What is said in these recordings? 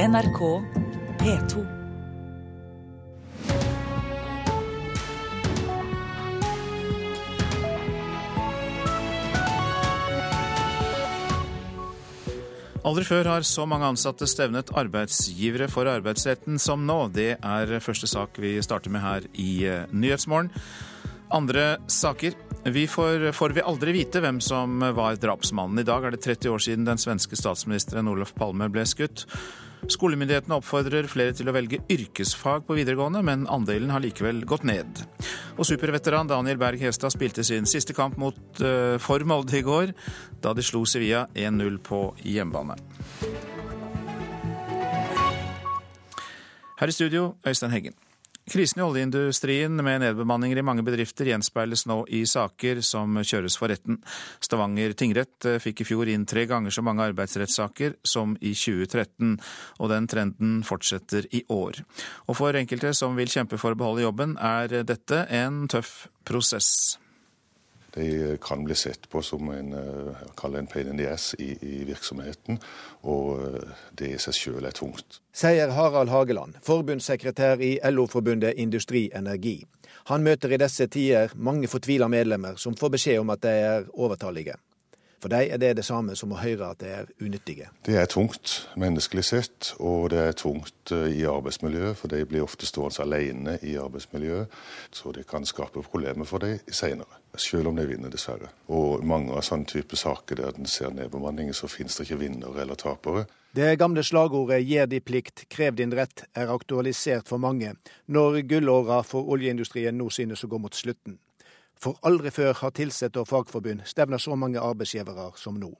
NRK P2. Aldri før har så mange ansatte stevnet arbeidsgivere for arbeidsretten som nå. Det er første sak vi starter med her i eh, Nyhetsmorgen. Andre saker. Vi får, får vi aldri vite hvem som var drapsmannen. I dag er det 30 år siden den svenske statsministeren Olof Palme ble skutt. Skolemyndighetene oppfordrer flere til å velge yrkesfag på videregående, men andelen har likevel gått ned. Og superveteran Daniel Berg Hestad spilte sin siste kamp mot, uh, for Molde i går, da de slo Sevilla 1-0 på hjemmebane. Her i studio, Øystein Heggen. Krisen i oljeindustrien med nedbemanninger i mange bedrifter gjenspeiles nå i saker som kjøres for retten. Stavanger tingrett eh, fikk i fjor inn tre ganger så mange arbeidsrettssaker som i 2013, og den trenden fortsetter i år. Og for enkelte som vil kjempe for å beholde jobben, er dette en tøff prosess. De kan bli sett på som en, eh, en pain in the ass i, i virksomheten, og eh, det i seg selv er tungt. Sier Harald Hageland, forbundssekretær i LO-forbundet Industri Energi. Han møter i disse tider mange fortvila medlemmer som får beskjed om at de er overtallige. For dem er det det samme som å høre at de er unyttige. Det er tungt menneskelig sett, og det er tungt eh, i arbeidsmiljøet. For de blir ofte stående alene i arbeidsmiljøet, så det kan skape problemer for dem senere. Selv om de vinner, dessverre. Og mange av sånne type saker der den ser nedbemanningen, så finnes det ikke vinnere eller tapere. Det gamle slagordet 'gjer di plikt, krev din rett' er aktualisert for mange, når gullåra for oljeindustrien nå synes å gå mot slutten. For aldri før har ansatte og fagforbund stevna så mange arbeidsgivere som nå.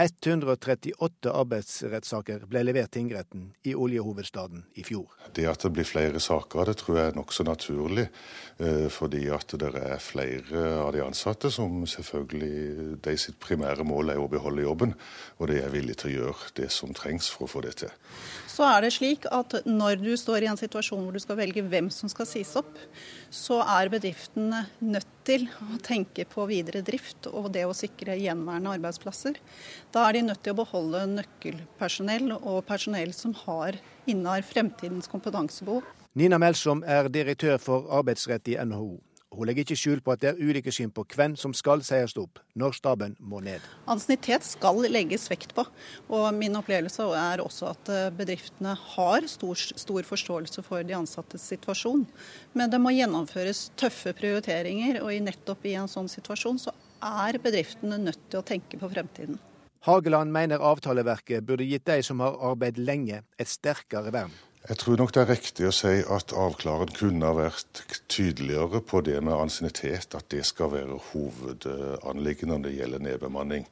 138 arbeidsrettssaker ble levert tingretten i oljehovedstaden i fjor. Det at det blir flere saker, det tror jeg er nokså naturlig. Eh, fordi at det er flere av de ansatte som selvfølgelig de sitt primære mål er å beholde jobben. Og de er villige til å gjøre det som trengs for å få det til. Så er det slik at når du står i en situasjon hvor du skal velge hvem som skal sies opp, så er bedriftene nødt til å tenke på videre drift og det å sikre gjenværende arbeidsplasser. Da er de nødt til å beholde nøkkelpersonell og personell som har innar fremtidens kompetansebehov. Nina Melsom er direktør for arbeidsrett i NHO. Hun legger ikke skjul på at det er ulike syn på hvem som skal sies opp når staben må ned. Ansiennitet skal legges vekt på. Og min opplevelse er også at eh, bedriftene har stor, stor, forståelse for de ansattes situasjon. Men det må gjennomføres tøffe prioriteringer, og nettopp i en sånn situasjon så er bedriftene nødt til å tenke på fremtiden. Hageland mener avtaleverket burde gitt de som har arbeidet lenge, et sterkere vern. Jeg tror nok det er riktig å si at avklaren kunne ha vært tydeligere på det med ansiennitet, at det skal være hovedanliggende når det gjelder nedbemanning.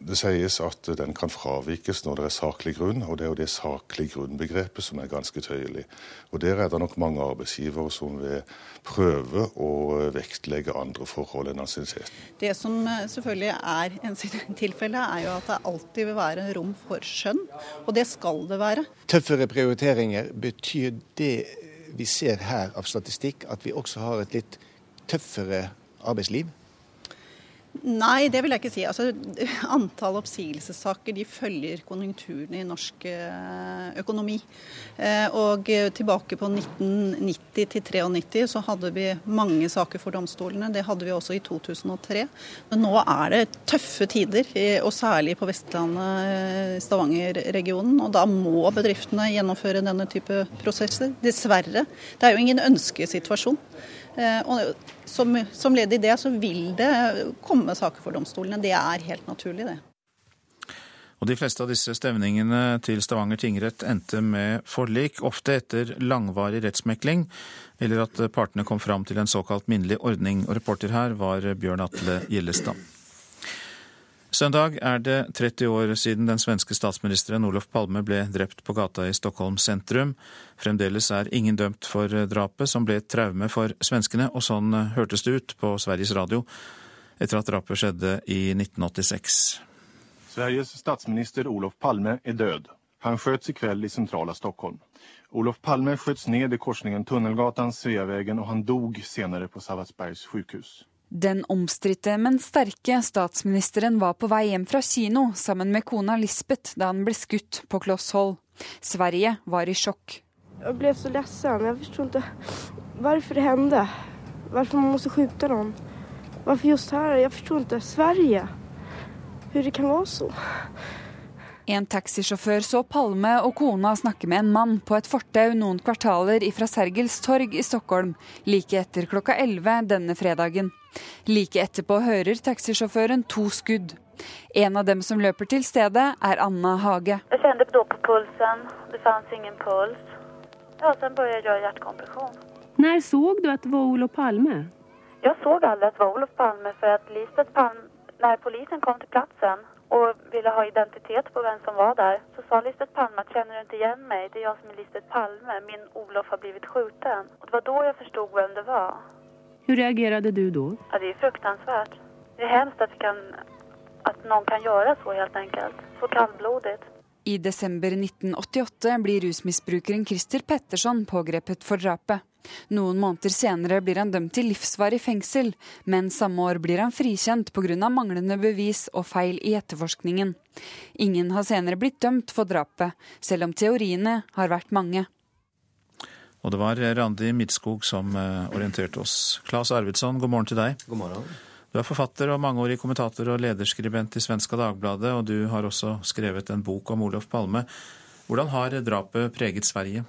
Det sies at den kan fravikes når det er saklig grunn, og det er jo det saklig grunn-begrepet som er ganske tøyelig. Og Der er det nok mange arbeidsgivere som vil prøve å vektlegge andre forhold enn ansiennitet. Det som eh, selvfølgelig er en tilfelle, er jo at det alltid vil være rom for skjønn, og det skal det være. Tøffere prioriteringer, betyr det vi ser her av statistikk, at vi også har et litt tøffere arbeidsliv? Nei, det vil jeg ikke si. Altså, antall oppsigelsessaker de følger konjunkturene i norsk eh, økonomi. Eh, og tilbake på 1990 til 93 så hadde vi mange saker for domstolene. Det hadde vi også i 2003. Men nå er det tøffe tider, og særlig på Vestlandet, Stavanger-regionen. Og da må bedriftene gjennomføre denne type prosesser. Dessverre. Det er jo ingen ønskesituasjon. Eh, og som, som ledd i det så vil det komme saker for domstolene. Det er helt naturlig, det. Og De fleste av disse stevningene til Stavanger tingrett endte med forlik, ofte etter langvarig rettsmekling, eller at partene kom fram til en såkalt minnelig ordning. Og reporter her var Bjørn Atle Gjellestad. Søndag er det 30 år siden den svenske statsministeren Olof Palme ble drept på gata i Stockholm sentrum. Fremdeles er ingen dømt for drapet, som ble et traume for svenskene, og sånn hørtes det ut på Sveriges Radio etter at drapet skjedde i 1986. Sveriges statsminister Olof Palme er død. Han skjøts i kveld i sentrale Stockholm. Olof Palme skjøts ned i korsningen Tunnelgatan, Sveavägen, og han dog senere på Sabbatsbergs sykehus. Den omstridte, men sterke statsministeren var på vei hjem fra kino sammen med kona Lisbeth da han ble skutt på kloss hold. Sverige var i sjokk. Jeg ble så ledsen. Jeg forsto ikke hvorfor det hendte. Hvorfor man må skyte noen. Hvorfor just her? Jeg forsto ikke. Sverige. Hvordan det kan være så. En taxisjåfør så Palme og kona snakke med en mann på et fortau noen kvartaler ifra Sergels torg i Stockholm like etter klokka 11 denne fredagen. Like etterpå hører taxisjåføren to skudd. En av dem som løper til stedet, er Anna Hage. Jeg kjente da på pulsen. Det fantes ingen puls. Ja, så begynte jeg hjertekompresjon. Når så du at det var Olof Palme? Jeg så aldri at det var Olof Palme, for at Lisbeth Palme, når politiet kom til plassen og ville ha identitet på hvem som var der, så sa Lisbeth Palme kjenner du ikke igjen meg, det er jeg som er Lisbeth Palme, min Olof har blitt skutt. Og det var da jeg forsto hvem det var. Hvordan reagerte du da? Ja, det er fruktansvært. Det er hemskt at, kan, at noen kan gjøre så, helt enkelt. Så kaldblodig. I desember 1988 blir rusmisbrukeren Christer Petterson pågrepet for drapet. Noen måneder senere blir han dømt til livsvarig fengsel, men samme år blir han frikjent pga. manglende bevis og feil i etterforskningen. Ingen har senere blitt dømt for drapet, selv om teoriene har vært mange. Og det var Randi Midskog som eh, orienterte oss. Claes Arvidsson, god morgen til deg. God morgen. Du er forfatter og mangeårig kommentator og lederskribent i Svenska Dagbladet, og du har også skrevet en bok om Olof Palme. Hvordan har drapet preget Sverige?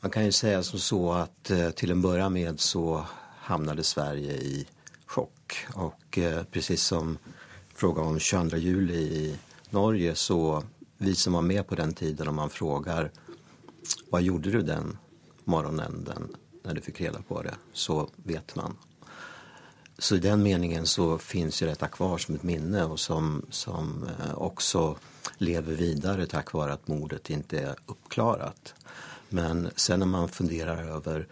Man kan ju säga som så att eh, till en början med så hamnade Sverige i chock. Och eh, precis som frågan om 22 juli i Norge så vi som var med på den tiden om man frågar vad gjorde du den morgonen den, när du fick reda på det så vet man. Så i den meningen så finns ju detta kvar som ett minne och som, som eh, också lever vidare tack vare att mordet inte är uppklarat. Men sen när man funderar över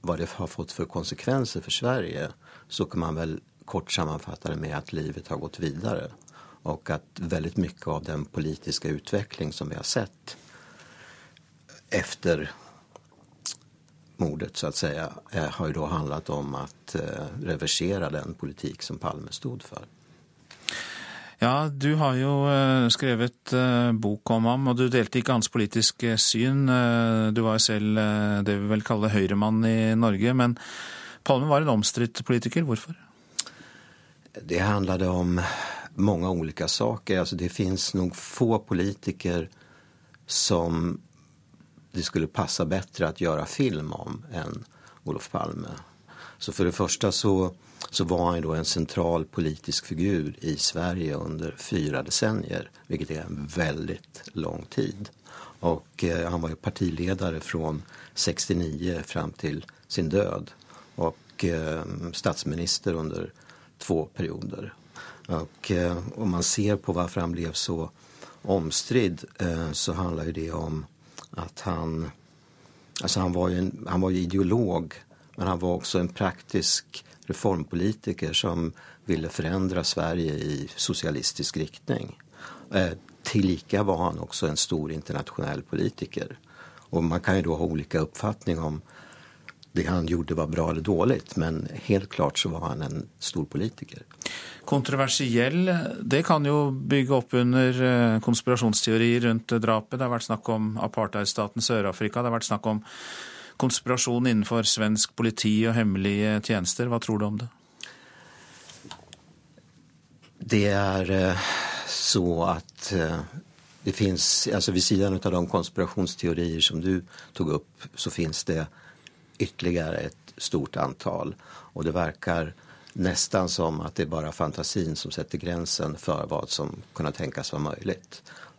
vad det har fått för konsekvenser för Sverige så kan man väl kort sammanfatta det med att livet har gått vidare och att väldigt mycket av den politiska utveckling som vi har sett efter mordet så att säga eh, har ju då handlat om att reversere reversera den politik som Palme stod för. Ja, du har jo eh, skrevet eh, bok om ham, og du delte ikke hans politiske syn. Eh, du var jo selv det vi vel kaller høyremann i Norge, men Palme var en omstridt politiker. Hvorfor? Det handlade om mange ulike saker. Altså, det fins nok få politiker som det skulle passe bedre å gjøre film om enn Olof Palme. Så for det første så så var han då en central politisk figur i Sverige under fyra decennier, vilket är en väldigt lång tid. Och eh, han var ju partiledare från 69 fram till sin död och eh, statsminister under två perioder. Och eh, om man ser på varför han blev så omstridd eh, så handlar ju det om att han, alltså han var ju, en, han var ju ideolog men han var också en praktisk reformpolitiker som ville forandre Sverige i socialistisk riktning. Eh, Tillika var han også en stor internationell politiker. Og man kan jo da ha olika uppfattning om det han gjorde var bra eller dårlig, men helt klart så var han en stor politiker. Kontroversiell, det kan jo bygge opp under konspirasjonsteorier konspirasjonsteori rundt drapet. Det har vært snakk om apartheidstaten Sør-Afrika, det har vært snakk om konspirasjon innenfor svensk politi og hemmelige tjenester. Hva tror du om det? Det er eh, så at eh, det finns, alltså vid sidan av de konspirationsteorier som du tog opp, så finns det ytterligere et stort antal. Og det verkar nesten som at det är bara fantasin som setter gränsen for hva som kunne tenkes var mulig.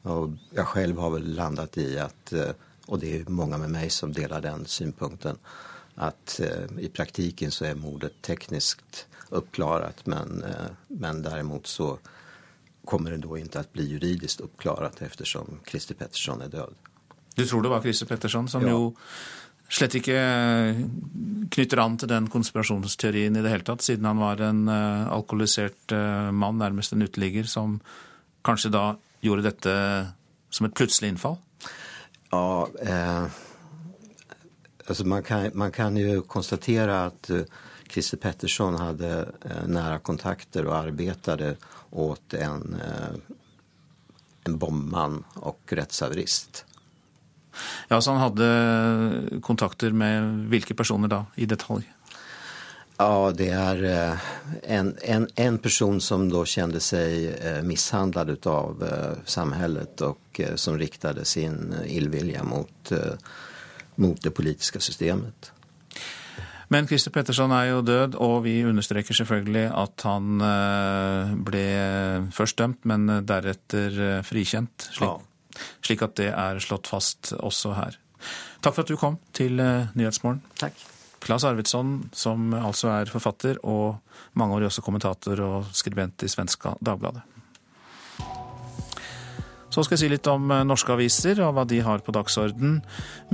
Og jeg selv har vel landet i at eh, og det er mange med meg som deler den synpunkten, at eh, i praktiken så er mordet teknisk uppklarat, men, eh, men däremot så kommer det då inte att bli juridiskt uppklarat eftersom Christer Pettersson er død. Du tror det var Christer Pettersson, som ja. jo slett ikke knytter an til den konspirasjonsteorien i det hele tatt, siden han var en uh, alkoholisert uh, mann, nærmest en uteligger, som kanskje da gjorde dette som et plutselig innfall? Ja, eh, alltså man, kan, man kan ju konstatera att eh, Christer Pettersson hadde eh, nære kontakter og arbeidet åt en, eh, en bombemann og rettsavrist. Ja, Så han hadde kontakter med hvilke personer da, i detalj? Ja, det er eh, en, en, en person som da kjente seg eh, mishandlet av eh, samfunnet, og som riktet sin illvilje mot, mot det politiske systemet. Men Christer Petterson er jo død, og vi understreker selvfølgelig at han ble først dømt, men deretter frikjent. Slik, ja. slik at det er slått fast også her. Takk for at du kom til Nyhetsmorgen. Takk. Claes Arvidsson, som altså er forfatter og mangeårig også kommentator og skribent i Svenska Dagbladet. Så skal jeg si litt om eh, norske aviser og hva de har på dagsorden.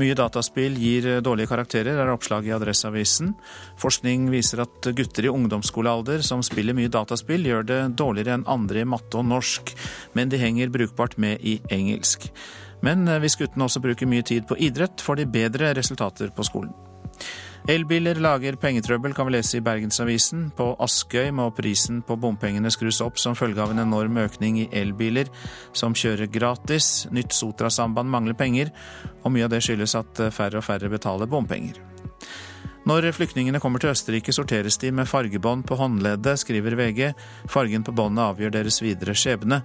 Mye dataspill gir eh, dårlige karakterer, er oppslag i Adresseavisen. Forskning viser at gutter i ungdomsskolealder som spiller mye dataspill, gjør det dårligere enn andre i matte og norsk, men de henger brukbart med i engelsk. Men eh, hvis guttene også bruker mye tid på idrett, får de bedre resultater på skolen. Elbiler lager pengetrøbbel, kan vi lese i Bergensavisen. På Askøy må prisen på bompengene skrus opp som følge av en enorm økning i elbiler som kjører gratis. Nytt Sotra-samband mangler penger, og mye av det skyldes at færre og færre betaler bompenger. Når flyktningene kommer til Østerrike, sorteres de med fargebånd på håndleddet, skriver VG. Fargen på båndet avgjør deres videre skjebne.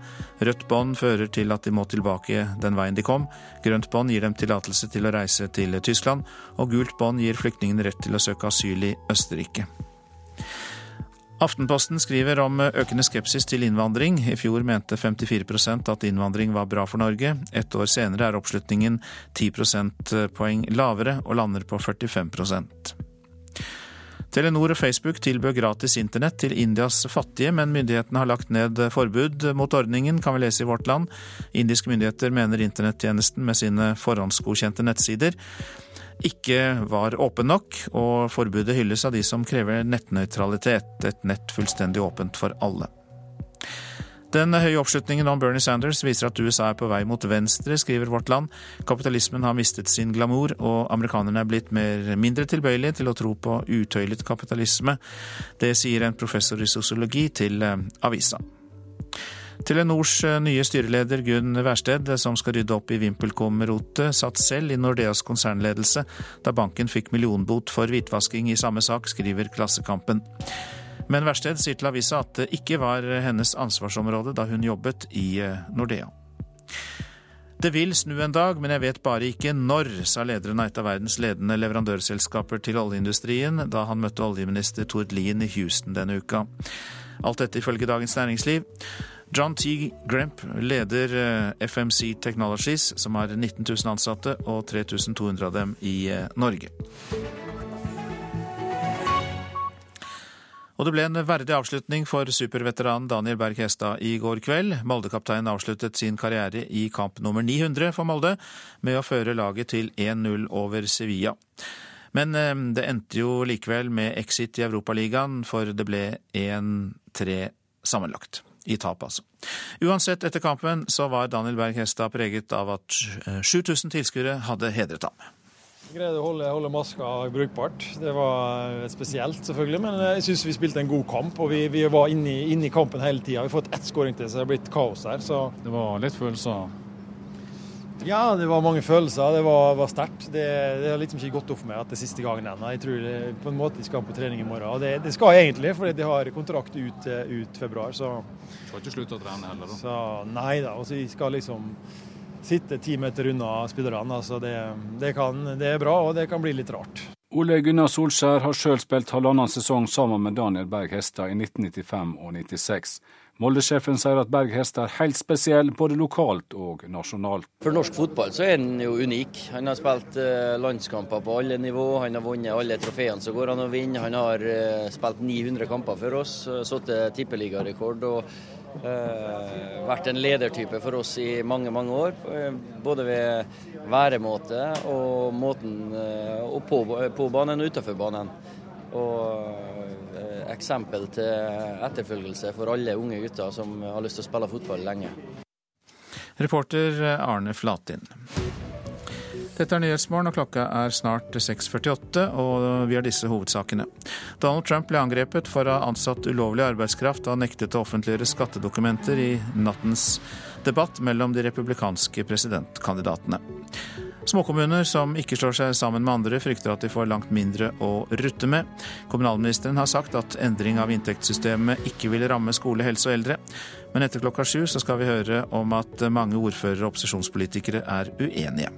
Rødt bånd fører til at de må tilbake den veien de kom. Grønt bånd gir dem tillatelse til å reise til Tyskland. Og gult bånd gir flyktningene rett til å søke asyl i Østerrike. Aftenposten skriver om økende skepsis til innvandring. I fjor mente 54% at innvandring var bra for Norge. Et år senere er oppslutningen 10 prosentpoeng lavere og lander på 45 Telenor og Facebook tilbød gratis internett til Indias fattige, men myndighetene har lagt ned forbud mot ordningen, kan vi lese i Vårt Land. Indiske myndigheter mener internettjenesten med sine forhåndsgodkjente nettsider ikke var åpen nok, og forbudet hylles av de som krever nettnøytralitet, et nett fullstendig åpent for alle. Den høye oppslutningen om Bernie Sanders viser at USA er på vei mot venstre, skriver Vårt Land. Kapitalismen har mistet sin glamour, og amerikanerne er blitt mer, mindre tilbøyelige til å tro på utøylet kapitalisme. Det sier en professor i sosiologi til eh, avisa. Telenors eh, nye styreleder Gunn Wærsted, som skal rydde opp i VimpelCom-rotet, satt selv i Nordeas konsernledelse da banken fikk millionbot for hvitvasking i samme sak, skriver Klassekampen. Men Wærsted sier til avisa at det ikke var hennes ansvarsområde da hun jobbet i eh, Nordea. Det vil snu en dag, men jeg vet bare ikke når, sa lederen av et av verdens ledende leverandørselskaper til oljeindustrien da han møtte oljeminister Tord Lien i Houston denne uka. Alt dette ifølge Dagens Næringsliv. John T. Gremp leder eh, FMC Technologies, som har 19 000 ansatte og 3200 av dem i eh, Norge. Og det ble en verdig avslutning for superveteranen Daniel Berg Hestad i går kveld. Molde-kapteinen avsluttet sin karriere i kamp nummer 900 for Molde med å føre laget til 1-0 over Sevilla. Men eh, det endte jo likevel med exit i Europaligaen, for det ble 1-3 sammenlagt. I tap, altså. Uansett, etter kampen så var Daniel Berg Hestad preget av at 7000 tilskuere hadde hedret ham. Jeg Greide å holde, holde, maska brukbart. Det var spesielt, selvfølgelig. Men jeg syns vi spilte en god kamp, og vi, vi var inne i, inne i, kampen hele tida. Vi har fått ett skåring til, så det har blitt kaos her. Så. Det var litt følelser? Ja, det var mange følelser. Det var, var sterkt. Det, det, har liksom ikke gått opp for meg at det er siste gangen ennå. Jeg tror det, på en måte de skal på trening i morgen. Og det, det skal jeg egentlig, fordi de har kontrakt ut, ut februar. Så. Skal ikke slutte å trene heller, da? Så, nei da. Altså, vi skal liksom sitte ti meter unna spillerne. Så det, det, kan, det er bra, og det kan bli litt rart. Ole Gunnar Solskjær har sjøl spilt halvannen sesong sammen med Daniel Berg Hestad i 1995 og 96. Molde-sjefen sier at Berghest er helt spesiell, både lokalt og nasjonalt. For norsk fotball så er han jo unik. Han har spilt eh, landskamper på alle nivå, han har vunnet alle trofeene som går an å vinne. Han har eh, spilt 900 kamper for oss, satt tippeligarekord. og Uh, vært en ledertype for oss i mange mange år. Både ved væremåte og måten uh, på, på, banen og utenfor banen. Og eksempel til etterfølgelse for alle unge gutter som har lyst til å spille fotball lenge. Reporter Arne Flatin. Dette er Nyhetsmorgen, og klokka er snart 6.48, og vi har disse hovedsakene. Donald Trump ble angrepet for å ha ansatt ulovlig arbeidskraft og nektet å offentliggjøre skattedokumenter i nattens debatt mellom de republikanske presidentkandidatene. Småkommuner som ikke slår seg sammen med andre, frykter at de får langt mindre å rutte med. Kommunalministeren har sagt at endring av inntektssystemet ikke vil ramme skole, helse og eldre. Men etter klokka sju så skal vi høre om at mange ordførere og opposisjonspolitikere er uenige.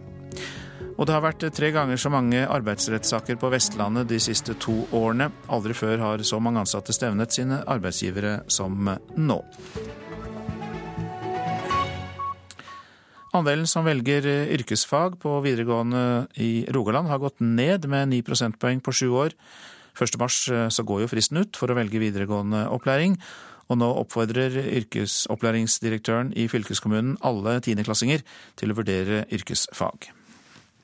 Og det har vært tre ganger så mange arbeidsrettssaker på Vestlandet de siste to årene. Aldri før har så mange ansatte stevnet sine arbeidsgivere som nå. Andelen som velger yrkesfag på videregående i Rogaland har gått ned med 9 prosentpoeng på sju år. 1. mars så går jo fristen ut for å velge videregående opplæring, og nå oppfordrer yrkesopplæringsdirektøren i fylkeskommunen alle tiendeklassinger til å vurdere yrkesfag.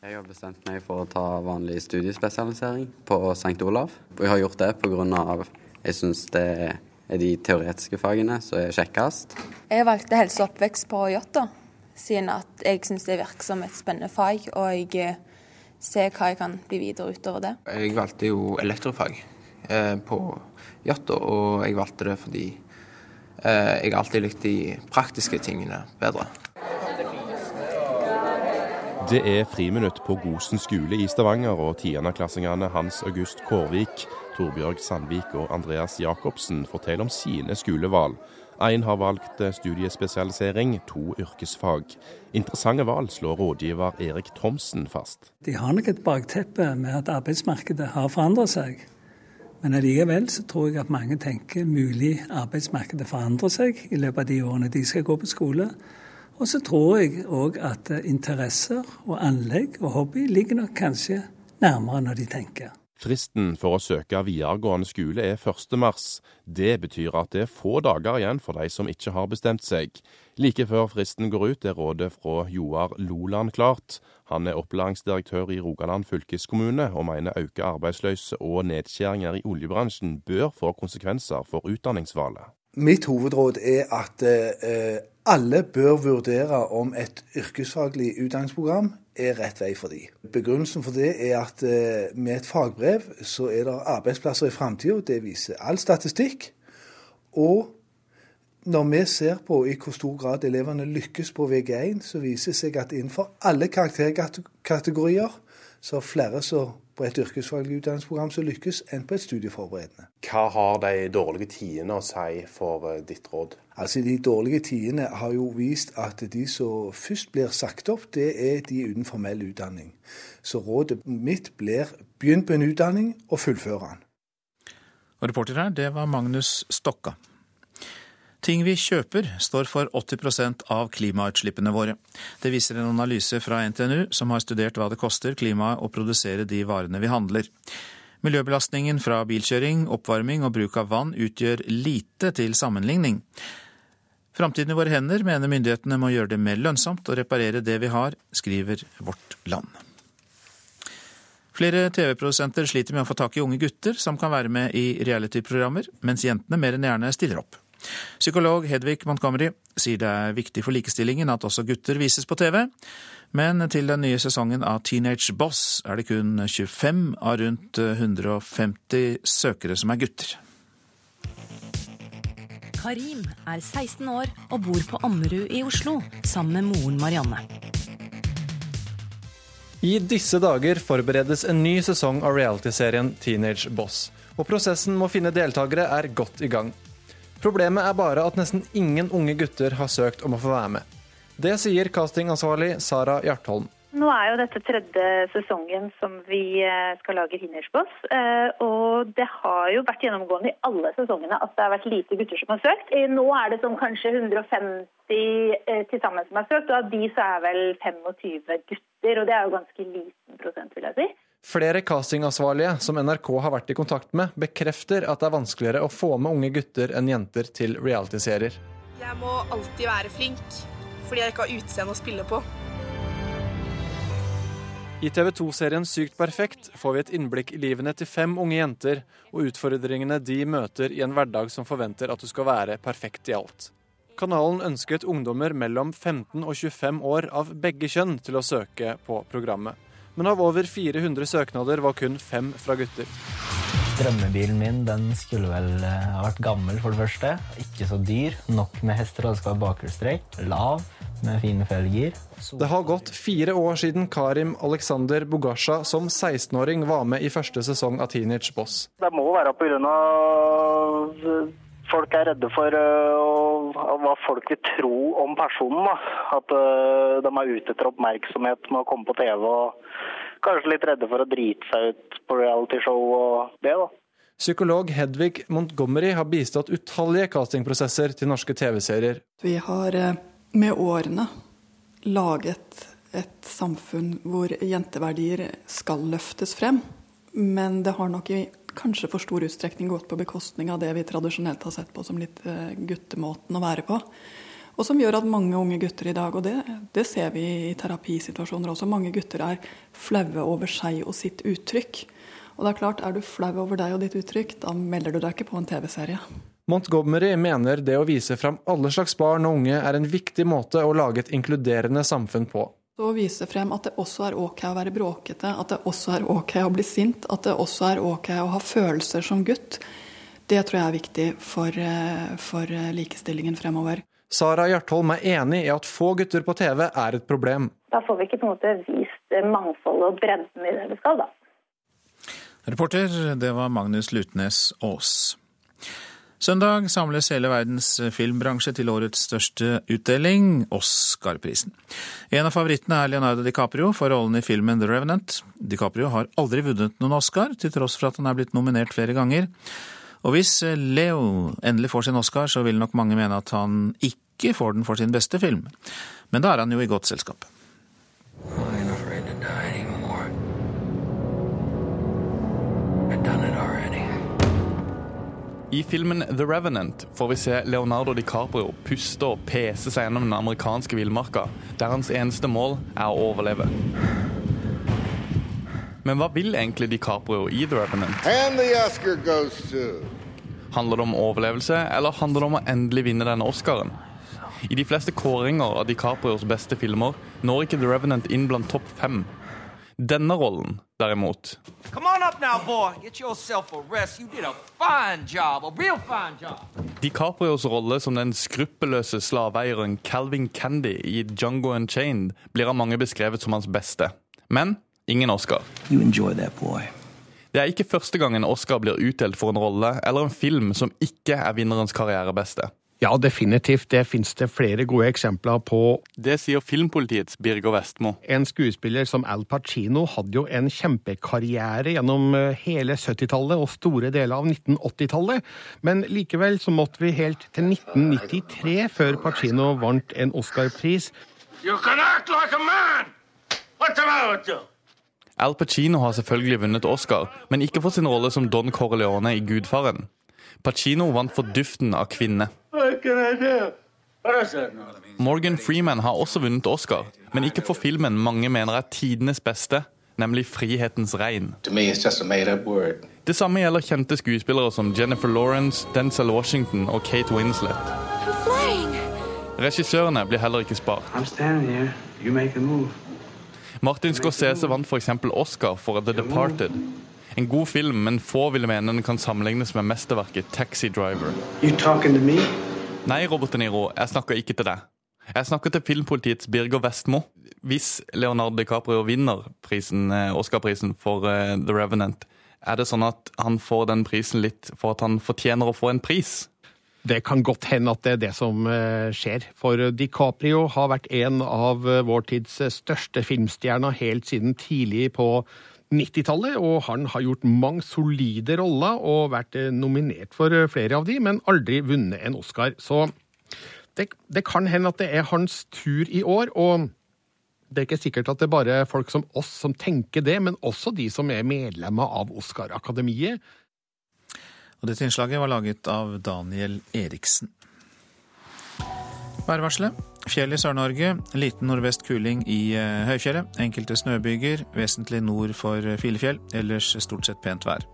Jeg har bestemt meg for å ta vanlig studiespesialisering på St. Olav. Jeg har gjort det pga. jeg syns det er de teoretiske fagene som er kjekkest. Jeg valgte helse og oppvekst på Jåttå, siden at jeg syns det virker som et spennende fag. Og jeg ser hva jeg kan bli videre utover det. Jeg valgte jo elektrofag eh, på Jåttå, og jeg valgte det fordi eh, jeg alltid likte de praktiske tingene bedre. Det er friminutt på Gosen skole i Stavanger, og tiendeklassingene Hans August Kårvik, Torbjørg Sandvik og Andreas Jacobsen forteller om sine skolevalg. Én har valgt studiespesialisering, to yrkesfag. Interessante valg, slår rådgiver Erik Thomsen fast. De har nok et bakteppe med at arbeidsmarkedet har forandret seg. Men allikevel så tror jeg at mange tenker mulig arbeidsmarkedet forandrer seg i løpet av de årene de skal gå på skole. Og så tror jeg òg at interesser og anlegg og hobby ligger nok kanskje nærmere når de tenker. Fristen for å søke videregående skole er 1. mars. Det betyr at det er få dager igjen for de som ikke har bestemt seg. Like før fristen går ut er rådet fra Joar Loland klart. Han er opplæringsdirektør i Rogaland fylkeskommune, og mener økte arbeidsløse og nedskjæringer i oljebransjen bør få konsekvenser for utdanningsvalget. Mitt hovedråd er at eh, alle bør vurdere om et yrkesfaglig utdanningsprogram er rett vei for dem. Begrunnelsen for det er at eh, med et fagbrev så er det arbeidsplasser i framtida. Det viser all statistikk. Og når vi ser på i hvor stor grad elevene lykkes på VG1, så viser det seg at innenfor alle karakterkategorier så er flere som på et yrkesfaglig utdanningsprogram som lykkes, enn på et studieforberedende. Hva har de dårlige tidene å si for eh, ditt råd? Altså, De dårlige tidene har jo vist at de som først blir sagt opp, det er de uten formell utdanning. Så rådet mitt blir begynn på en utdanning og fullfør den. Og reporter her, det var Magnus Stokka. Ting vi kjøper står for 80% av klimautslippene våre. Det viser en analyse fra NTNU, som har studert hva det koster klimaet å produsere de varene vi handler. Miljøbelastningen fra bilkjøring, oppvarming og bruk av vann utgjør lite til sammenligning. Framtiden i våre hender mener myndighetene må gjøre det mer lønnsomt å reparere det vi har, skriver Vårt Land. Flere TV-produsenter sliter med å få tak i unge gutter som kan være med i reality-programmer, mens jentene mer enn gjerne stiller opp. Psykolog Hedvig Montgomery sier det er viktig for likestillingen at også gutter vises på TV, men til den nye sesongen av Teenage Boss er det kun 25 av rundt 150 søkere som er gutter. Karim er 16 år og bor på Ammerud i Oslo sammen med moren Marianne. I disse dager forberedes en ny sesong av realityserien Teenage Boss, og prosessen med å finne deltakere er godt i gang. Problemet er bare at nesten ingen unge gutter har søkt om å få være med. Det sier castingansvarlig Sara Hjartholm. Nå er jo dette tredje sesongen som vi eh, skal lage Hindersboss. Eh, og det har jo vært gjennomgående i alle sesongene at det har vært lite gutter som har søkt. Nå er det som kanskje 150 eh, til sammen som har søkt, og av de så er vel 25 gutter. Og det er jo ganske liten prosent, vil jeg si. Flere castingansvarlige som NRK har vært i kontakt med, bekrefter at det er vanskeligere å få med unge gutter enn jenter til realityserier. Jeg må alltid være flink, fordi jeg ikke har utseende å spille på. I TV 2-serien Sykt perfekt får vi et innblikk i livene til fem unge jenter og utfordringene de møter i en hverdag som forventer at du skal være perfekt i alt. Kanalen ønsket ungdommer mellom 15 og 25 år av begge kjønn til å søke på programmet. Men av over 400 søknader var kun fem fra gutter. Drømmebilen min den skulle vel eh, ha vært gammel, for det første. Ikke så dyr. Nok med hester, og det skal være bakhjulstrekk. Lav, med fine felger. Det har gått fire år siden Karim Alexander Bogasha som 16-åring var med i første sesong av Teenage Boss. Det må være pga. Folk er redde for uh, hva folk vil tro om personen. Da. At uh, de er ute etter oppmerksomhet med å komme på TV. og Kanskje litt redde for å drite seg ut på realityshow og det, da. Psykolog Hedvig Montgomery har bistått utallige castingprosesser til norske TV-serier. Vi har uh, med årene laget et samfunn hvor jenteverdier skal løftes frem. Men det har nok i kanskje for stor utstrekning gått på bekostning av det vi tradisjonelt har sett på som litt guttemåten å være på. Og som gjør at mange unge gutter i dag, og det, det ser vi i terapisituasjoner også, mange gutter er flaue over seg og sitt uttrykk. Og det er klart, er du flau over deg og ditt uttrykk, da melder du deg ikke på en TV-serie. Montgomery mener det å vise fram alle slags barn og unge er en viktig måte å lage et inkluderende samfunn på. Så å vise frem at det også er ok å være bråkete, at det også er ok å bli sint, at det også er ok å ha følelser som gutt, det tror jeg er viktig for, for likestillingen fremover. Sara Hjartholm er enig i at få gutter på TV er et problem. Da får vi ikke på en måte vist mangfoldet og bredden i det vi skal, da. Reporter, det var Magnus Lutnes Aas. Søndag samles hele verdens filmbransje til årets største utdeling, Oscar-prisen. En av favorittene er Leonardo DiCaprio for rollen i filmen The Revenant. DiCaprio har aldri vunnet noen Oscar, til tross for at han er blitt nominert flere ganger. Og hvis Leo endelig får sin Oscar, så vil nok mange mene at han ikke får den for sin beste film. Men da er han jo i godt selskap. I filmen The Revenant får vi se Leonardo DiCaprio puste og pese seg gjennom den amerikanske villmarka, der hans eneste mål er å overleve. Men hva vil egentlig DiCaprio i The Revenant? Handler det om overlevelse, eller handler det om å endelig vinne denne Oscaren? I de fleste kåringer av DiCaprios beste filmer når ikke The Revenant inn blant topp fem. Denne rollen, derimot Come on up now, boy. Get yourself a rest. You did a fine job, a real fine job. DiCaprios rolle som den skruppelløse slaveeieren Calvin Candy i Django Unchained blir av mange beskrevet som hans beste. Men ingen Oscar. You enjoy that, boy. Det er ikke første gang en Oscar blir utdelt for en rolle eller en film som ikke er vinnerens karrierebeste. Ja, definitivt. Det finnes det flere gode eksempler på. Det sier Filmpolitiets Birger Vestmo. En skuespiller som Al Pacino hadde jo en kjempekarriere gjennom eh, hele 70-tallet og store deler av 1980-tallet, men likevel så måtte vi helt til 1993 før Pacino vant en Oscar-pris. You can act like a man! What's the matter with you? Al Pacino har selvfølgelig vunnet Oscar, men ikke for sin rolle som Don Corleone i Gudfaren. Pacino vant for duften av kvinne. Morgan Freeman har også vunnet Oscar, men ikke for filmen mange mener er tidenes beste, nemlig 'Frihetens regn'. Det samme gjelder kjente skuespillere som Jennifer Lawrence, Denzel Washington og Kate Winslet. Regissørene blir heller ikke spart. Martin Scorsese vant f.eks. Oscar for The Departed. En god film, men få vil mene den kan sammenlignes med mesterverket Taxi Driver. Nei, Robert De Niro, jeg snakker ikke til deg. Jeg snakker til filmpolitiets Birger Vestmo. Hvis Leonardo DiCaprio vinner prisen, Oscar-prisen for uh, The Revenant, er det sånn at han får den prisen litt for at han fortjener å få en pris? Det kan godt hende at det er det som skjer, for DiCaprio har vært en av vår tids største filmstjerner helt siden tidlig på 90-tallet, og han har gjort mange solide roller og vært nominert for flere av de, men aldri vunnet en Oscar. Så det, det kan hende at det er hans tur i år, og det er ikke sikkert at det er bare folk som oss som tenker det, men også de som er medlemmer av Oscar-akademiet. Og dette innslaget var laget av Daniel Eriksen. Værvarselet. Fjell i Sør-Norge. Liten nordvest kuling i høyfjellet. Enkelte snøbyger, vesentlig nord for Filefjell. Ellers stort sett pent vær.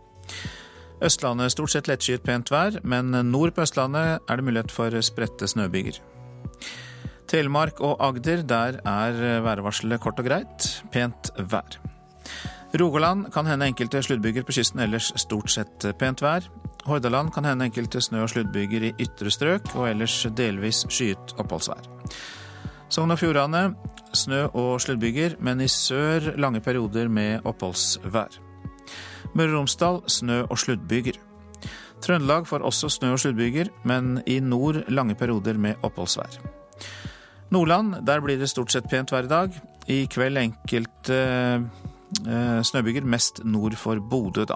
Østlandet stort sett lettskyet pent vær, men nord på Østlandet er det mulighet for spredte snøbyger. Telemark og Agder, der er værvarselet kort og greit. Pent vær. Rogaland kan hende enkelte sluddbyger på kysten, ellers stort sett pent vær. Hordaland kan hende enkelte snø- og sluddbyger i ytre strøk, og ellers delvis skyet oppholdsvær. Sogn og Fjordane snø- og sluddbyger, men i sør lange perioder med oppholdsvær. Møre og Romsdal snø- og sluddbyger. Trøndelag får også snø- og sluddbyger, men i nord lange perioder med oppholdsvær. Nordland, der blir det stort sett pent hver dag. I kveld enkelte eh, snøbyger, mest nord for Bodø, da.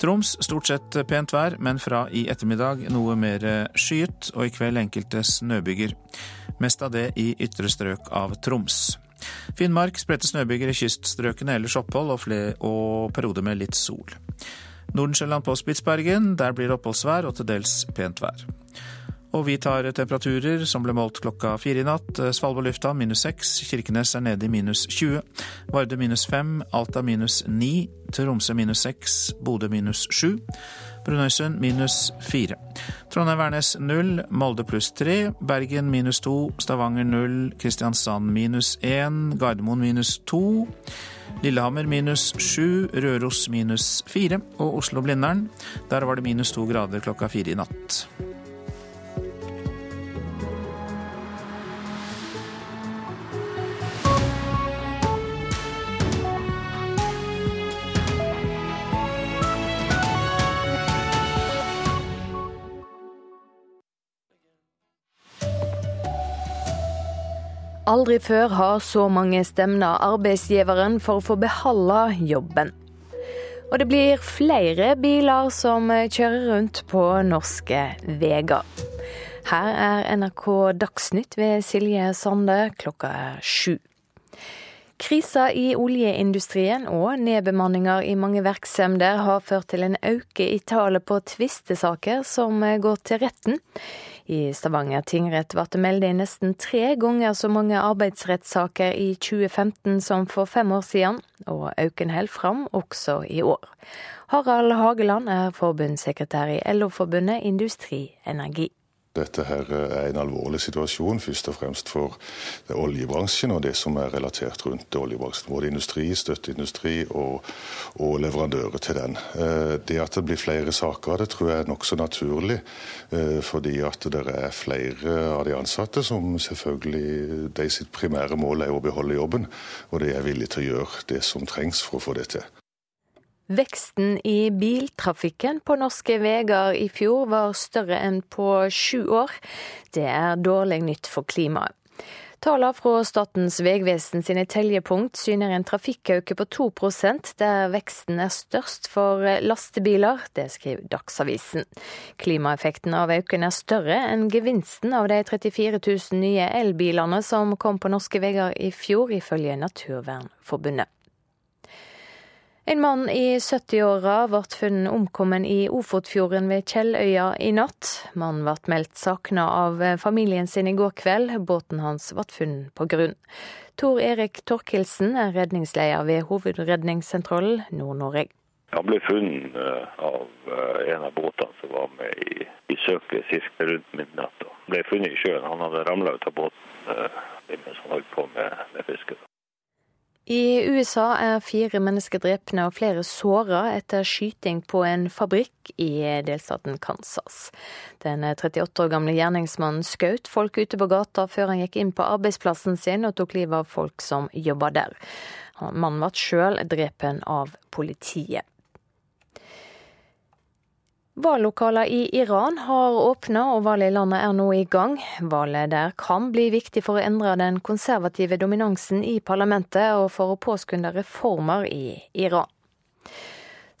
Troms stort sett pent vær, men fra i ettermiddag noe mer skyet, og i kveld enkelte snøbyger. Mest av det i ytre strøk av Troms. Finnmark spredte snøbyger i kyststrøkene, ellers opphold og, flere, og perioder med litt sol. Nordensjøland på Spitsbergen, der blir det oppholdsvær og til dels pent vær. Og vi tar temperaturer som ble målt klokka fire i natt. Svalbard lufthavn minus seks, Kirkenes er nede i minus 20. Vardø minus fem, Alta minus ni, Tromsø minus seks, Bodø minus sju. Brunøysund minus fire. Trondheim-Værnes null, Molde pluss tre, Bergen minus to, Stavanger null, Kristiansand minus én, Gardermoen minus to. Lillehammer minus sju, Røros minus fire og Oslo-Blindern. Der var det minus to grader klokka fire i natt. Aldri før har så mange stemna arbeidsgiveren for å få beholde jobben. Og det blir flere biler som kjører rundt på norske veier. Her er NRK Dagsnytt ved Silje Sande klokka er sju. Krisa i oljeindustrien og nedbemanninger i mange virksomheter har ført til en øke i tallet på tvistesaker som går til retten. I Stavanger tingrett ble det meldt inn nesten tre ganger så mange arbeidsrettssaker i 2015 som for fem år siden, og øken holder fram også i år. Harald Hageland er forbundssekretær i LO-forbundet Industri Energi. Dette her er en alvorlig situasjon, først og fremst for oljebransjen og det som er relatert rundt oljebransjen. Både industri, støtteindustri og, og leverandører til den. Eh, det at det blir flere saker, av det tror jeg er nokså naturlig. Eh, fordi at det er flere av de ansatte som selvfølgelig de sitt primære mål er å beholde jobben. Og de er villige til å gjøre det som trengs for å få det til. Veksten i biltrafikken på norske veier i fjor var større enn på sju år. Det er dårlig nytt for klimaet. Tallene fra Statens vegvesen sine teljepunkt syner en trafikkauke på 2% der veksten er størst for lastebiler. Det skriver Dagsavisen. Klimaeffekten av økningen er større enn gevinsten av de 34 000 nye elbilene som kom på norske veier i fjor, ifølge Naturvernforbundet. En mann i 70-åra ble funnet omkommen i Ofotfjorden ved Kjelløya i natt. Mannen ble meldt savna av familien sin i går kveld. Båten hans ble funnet på grunn. Tor Erik Torkelsen er redningsleder ved Hovedredningssentralen Nord-Norge. Han ble funnet av en av båtene som var med i, i søket ca. rundt midnatt. Han ble funnet i sjøen. Han hadde ramla ut av båten mens han holdt på med, med fisket. I USA er fire mennesker drepne og flere såra etter skyting på en fabrikk i delstaten Kansas. Den 38 år gamle gjerningsmannen skjøt folk ute på gata før han gikk inn på arbeidsplassen sin og tok livet av folk som jobba der. Mannen ble sjøl drepen av politiet. Vallokaler i Iran har åpna, og valget i landet er nå i gang. Valget der kan bli viktig for å endre den konservative dominansen i parlamentet, og for å påskynde reformer i Iran.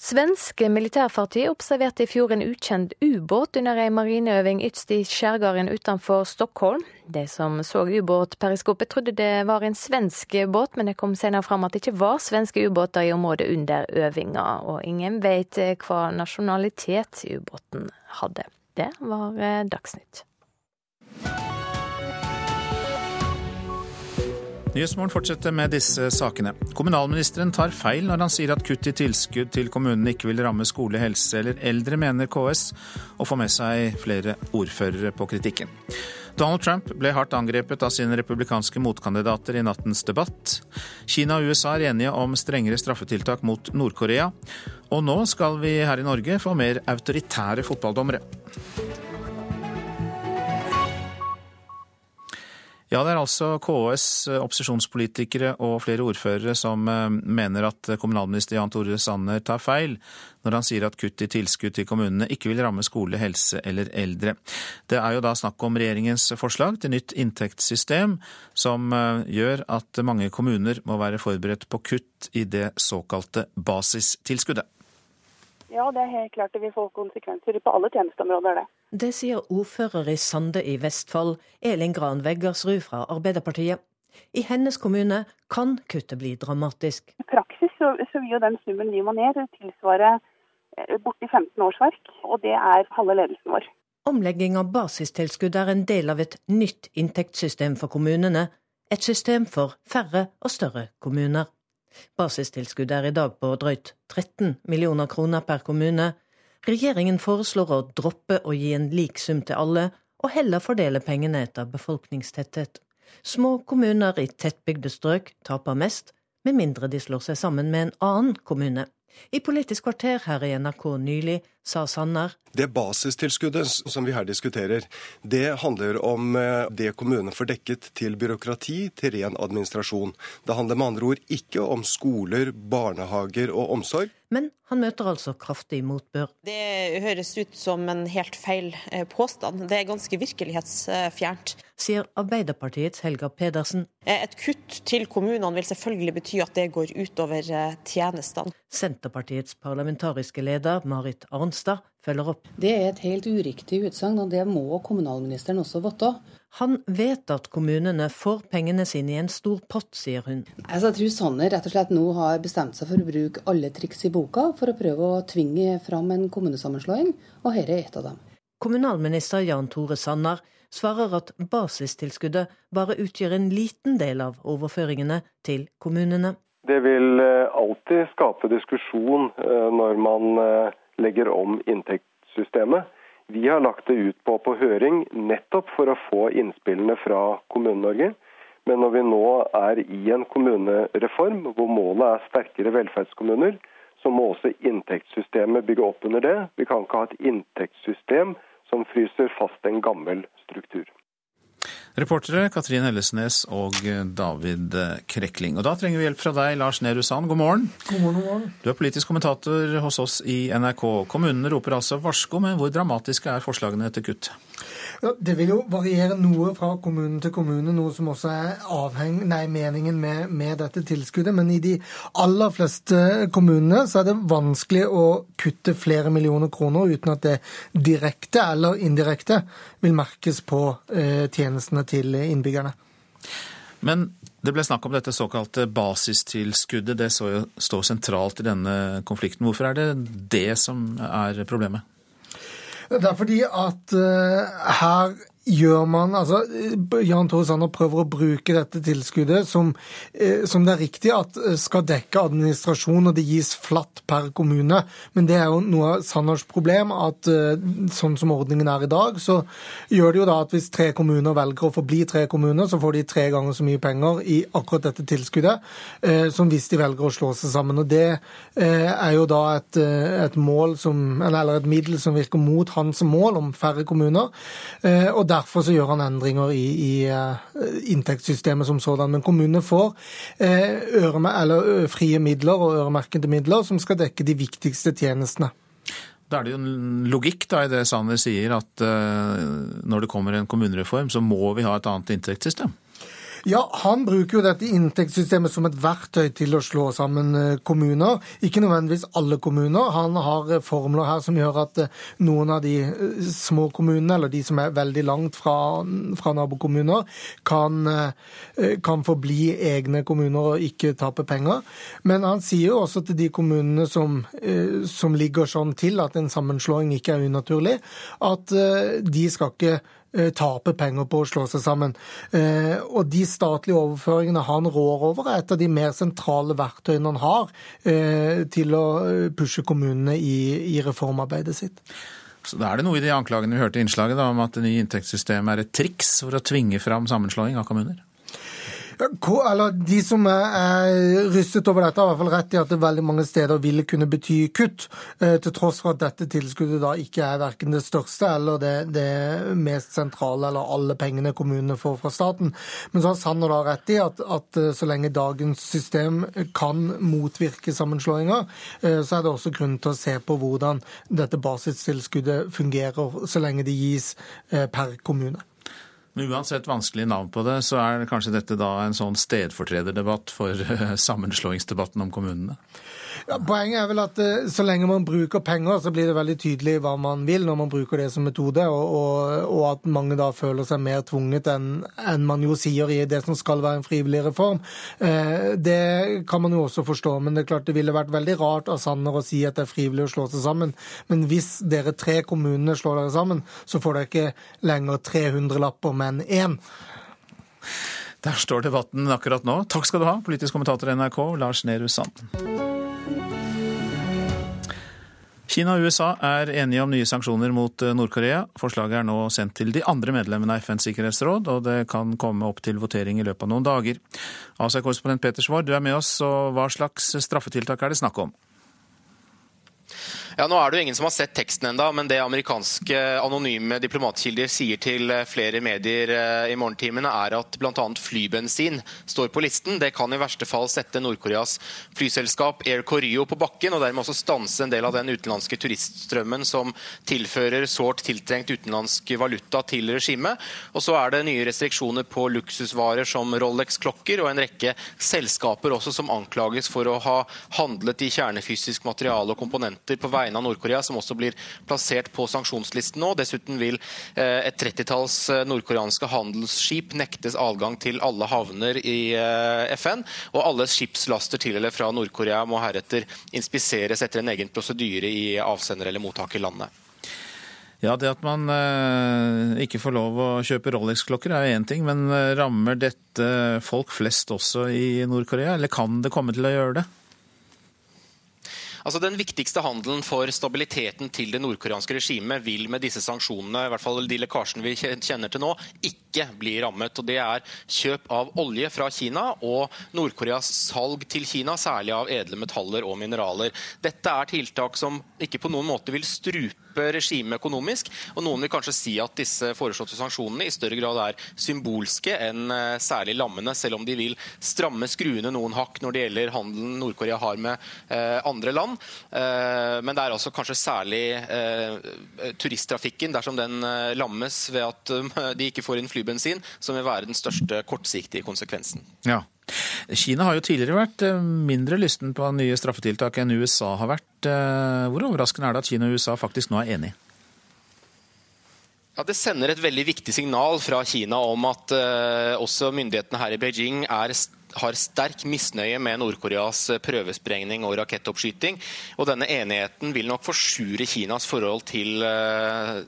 Svenske militærfartøy observerte i fjor en ukjent ubåt under ei marineøving ytst i skjærgården utenfor Stockholm. De som så ubåtperiskopet trodde det var en svensk båt, men det kom senere fram at det ikke var svenske ubåter i området under øvinga, og ingen vet hva nasjonalitet ubåten hadde. Det var Dagsnytt. Nyhetsmorgen fortsetter med disse sakene. Kommunalministeren tar feil når han sier at kutt i tilskudd til kommunene ikke vil ramme skole, helse eller eldre, mener KS, og får med seg flere ordførere på kritikken. Donald Trump ble hardt angrepet av sine republikanske motkandidater i nattens debatt. Kina og USA er enige om strengere straffetiltak mot Nord-Korea. Og nå skal vi her i Norge få mer autoritære fotballdommere. Ja, det er altså KS, eh, opposisjonspolitikere og flere ordførere som eh, mener at kommunalminister Jan Tore Sanner tar feil når han sier at kutt i tilskudd til kommunene ikke vil ramme skole, helse eller eldre. Det er jo da snakk om regjeringens forslag til nytt inntektssystem, som eh, gjør at mange kommuner må være forberedt på kutt i det såkalte basistilskuddet. Ja, det er helt klart det vil få konsekvenser på alle tjenesteområder, det. Det sier ordfører i Sande i Vestfold, Elin Gran Veggersrud fra Arbeiderpartiet. I hennes kommune kan kuttet bli dramatisk. I praksis så, så vil jo den summen vi må ned tilsvare eh, borti 15 årsverk, og det er halve ledelsen vår. Omlegging av basistilskudd er en del av et nytt inntektssystem for kommunene. Et system for færre og større kommuner. Basistilskuddet er i dag på drøyt 13 millioner kroner per kommune. Regjeringen foreslår å droppe å gi en lik sum til alle, og heller fordele pengene etter befolkningstetthet. Små kommuner i tettbygde strøk taper mest, med mindre de slår seg sammen med en annen kommune. I Politisk kvarter her i NRK nylig sa Sanner Det basistilskuddet som vi her diskuterer, det handler om eh, det kommunene får dekket til byråkrati, til ren administrasjon. Det handler med andre ord ikke om skoler, barnehager og omsorg. Men han møter altså kraftig motbør. Det høres ut som en helt feil eh, påstand. Det er ganske virkelighetsfjernt. Sier Arbeiderpartiets Helga Pedersen. Eh, et kutt til kommunene vil selvfølgelig bety at det går utover tjenestene. Senterpartiets parlamentariske leder Marit Arnstad følger opp. Det er et helt uriktig utsagn, og det må kommunalministeren også vite. Han vet at kommunene får pengene sine i en stor pott, sier hun. Altså, jeg tror Sanner rett og slett nå har bestemt seg for å bruke alle triks i boka for å prøve å tvinge fram en kommunesammenslåing, og dette er et av dem. Kommunalminister Jan Tore Sanner svarer at basistilskuddet bare utgjør en liten del av overføringene til kommunene. Det vil eh, alltid skape diskusjon eh, når man eh, legger om inntektssystemet. Vi har lagt det ut på, på høring nettopp for å få innspillene fra Kommune-Norge. Men når vi nå er i en kommunereform hvor målet er sterkere velferdskommuner, så må også inntektssystemet bygge opp under det. Vi kan ikke ha et inntektssystem som fryser fast en gammel struktur. Reportere Katrin Hellesnes og David Krekling. Og da trenger vi hjelp fra deg, Lars Nehru Sand. God morgen. God morgen, god morgen. Du er politisk kommentator hos oss i NRK. Kommunene roper altså varsko, men hvor dramatiske er forslagene til kutt? Ja, det vil jo variere noe fra kommune til kommune, noe som også er avheng, nei, meningen med, med, dette tilskuddet. Men i de aller fleste kommunene så er det vanskelig å kutte flere millioner kroner uten at det direkte eller indirekte vil merkes på eh, tjenestene til innbyggerne. Men det ble snakk om dette såkalte basistilskuddet. Det så jo stå sentralt i denne konflikten. Hvorfor er det det som er problemet? Det er fordi at uh, her gjør man altså Jan Tore Sanner prøver å bruke dette tilskuddet som, eh, som, det er riktig at eh, skal dekke administrasjon, og det gis flatt per kommune. Men det er jo noe av Sanners problem, at eh, sånn som ordningen er i dag, så gjør det jo da at hvis tre kommuner velger å forbli tre kommuner, så får de tre ganger så mye penger i akkurat dette tilskuddet som hvis de velger å slå seg sammen. Og det er jo da et, et mål som, eller et middel som virker mot hans mål om færre kommuner. og Derfor så gjør han endringer i, i uh, inntektssystemet som sådan. Men kommunene får uh, øreme, eller, frie midler og øremerkede midler som skal dekke de viktigste tjenestene. Da er det jo en logikk da, i det Sanner sier, at uh, når det kommer en kommunereform, så må vi ha et annet inntektssystem? Ja, han bruker jo dette inntektssystemet som et verktøy til å slå sammen eh, kommuner. Ikke nødvendigvis alle kommuner. Han har eh, formler her som gjør at eh, noen av de små kommunene, eller de som er veldig langt fra, fra nabokommuner, kan, kan forbli egne kommuner og ikke tape penger. Men han sier jo også til de kommunene som, som ligger sånn til at en sammenslåing ikke er unaturlig, at de skal ikke taper penger på å slå seg sammen. Eh, og de statlige overføringene han rår over, er et av de mer sentrale verktøyene han har eh, til å pushe kommunene i, i reformarbeidet sitt. Så Da er det noe i de anklagene vi hørte i innslaget da, om at det nye inntektssystemet er et triks for å tvinge fram sammenslåing av kommuner? Eller De som er rystet over dette, har i hvert fall rett i at det veldig mange steder ville kunne bety kutt, eh, til tross for at dette tilskuddet da ikke er verken det største eller det, det mest sentrale, eller alle pengene kommunene får fra staten. Men så har Sanner da rett i at, at eh, så lenge dagens system kan motvirke sammenslåinger, eh, så er det også grunn til å se på hvordan dette basistilskuddet fungerer, så lenge det gis per kommune. Men uansett vanskelig navn på det, så er kanskje dette da en sånn stedfortrederdebatt for sammenslåingsdebatten om kommunene? Ja, poenget er vel at uh, så lenge man bruker penger, så blir det veldig tydelig hva man vil når man bruker det som metode, og, og, og at mange da føler seg mer tvunget enn en man jo sier i det som skal være en frivillig reform. Eh, det kan man jo også forstå, men det er klart det ville vært veldig rart av Sanner å si at det er frivillig å slå seg sammen. Men hvis dere tre kommunene slår dere sammen, så får dere ikke lenger 300 lapper, men én. Der står debatten akkurat nå. Takk skal du ha, politisk kommentator i NRK, Lars Nehru Sand. Kina og USA er enige om nye sanksjoner mot eh, Nord-Korea. Forslaget er nå sendt til de andre medlemmene av FNs sikkerhetsråd, og det kan komme opp til votering i løpet av noen dager. Asia-korrespondent Peter Svaar, du er med oss, og hva slags straffetiltak er det snakk om? Ja, Nå er det jo ingen som har sett teksten enda, men det amerikanske anonyme diplomatkilder sier til eh, flere medier eh, i morgentimene, er at bl.a. flybensin står på listen. Det kan i verste fall sette Nord-Koreas flyselskap Air Koryo på bakken, og dermed også stanse en del av den utenlandske turiststrømmen som tilfører sårt tiltrengt utenlandsk valuta til regimet. Og så er det nye restriksjoner på luksusvarer som Rolex-klokker og en rekke selskaper også som anklages for å ha handlet i kjernefysisk materiale og komponenter på vei vegne av Nord-Korea, som også blir plassert på sanksjonslisten nå. Dessuten vil eh, et trettitalls eh, nordkoreanske handelsskip nektes adgang til alle havner i eh, FN, og alle skipslaster til eller fra Nord-Korea må heretter inspiseres etter en egen prosedyre i avsender- eller mottak i landet. Ja, Det at man ikke får lov å kjøpe Rolex-klokker er én ting, men rammer dette folk flest også i Nord-Korea, eller kan det komme til å gjøre det? Altså Den viktigste handelen for stabiliteten til det nordkoreanske regimet vil med disse sanksjonene, i hvert fall de lekkasjene vi kjenner til nå, ikke bli rammet. og Det er kjøp av olje fra Kina og Nord-Koreas salg til Kina, særlig av edle metaller og mineraler. Dette er tiltak som ikke på noen måte vil strupe regimet økonomisk. og Noen vil kanskje si at disse foreslåtte sanksjonene i større grad er symbolske enn eh, særlig lammende, selv om de vil stramme skruene noen hakk når det gjelder handelen Nord-Korea har med eh, andre land. Eh, men det er altså kanskje særlig turisttrafikken, dersom den lammes ved at de ikke får inn flybensin, som vil være den største kortsiktige konsekvensen. Ja. Kina har jo tidligere vært eh, mindre lysten på nye straffetiltak enn USA har vært. Eh, hvor overraskende er det at Kina og USA faktisk nå er enige? Ja, Det sender et veldig viktig signal fra Kina om at også myndighetene her i Beijing er har sterk misnøye med Nord-Koreas prøvesprengning og rakettoppskyting. Og denne enigheten vil nok forsure Kinas forhold til uh,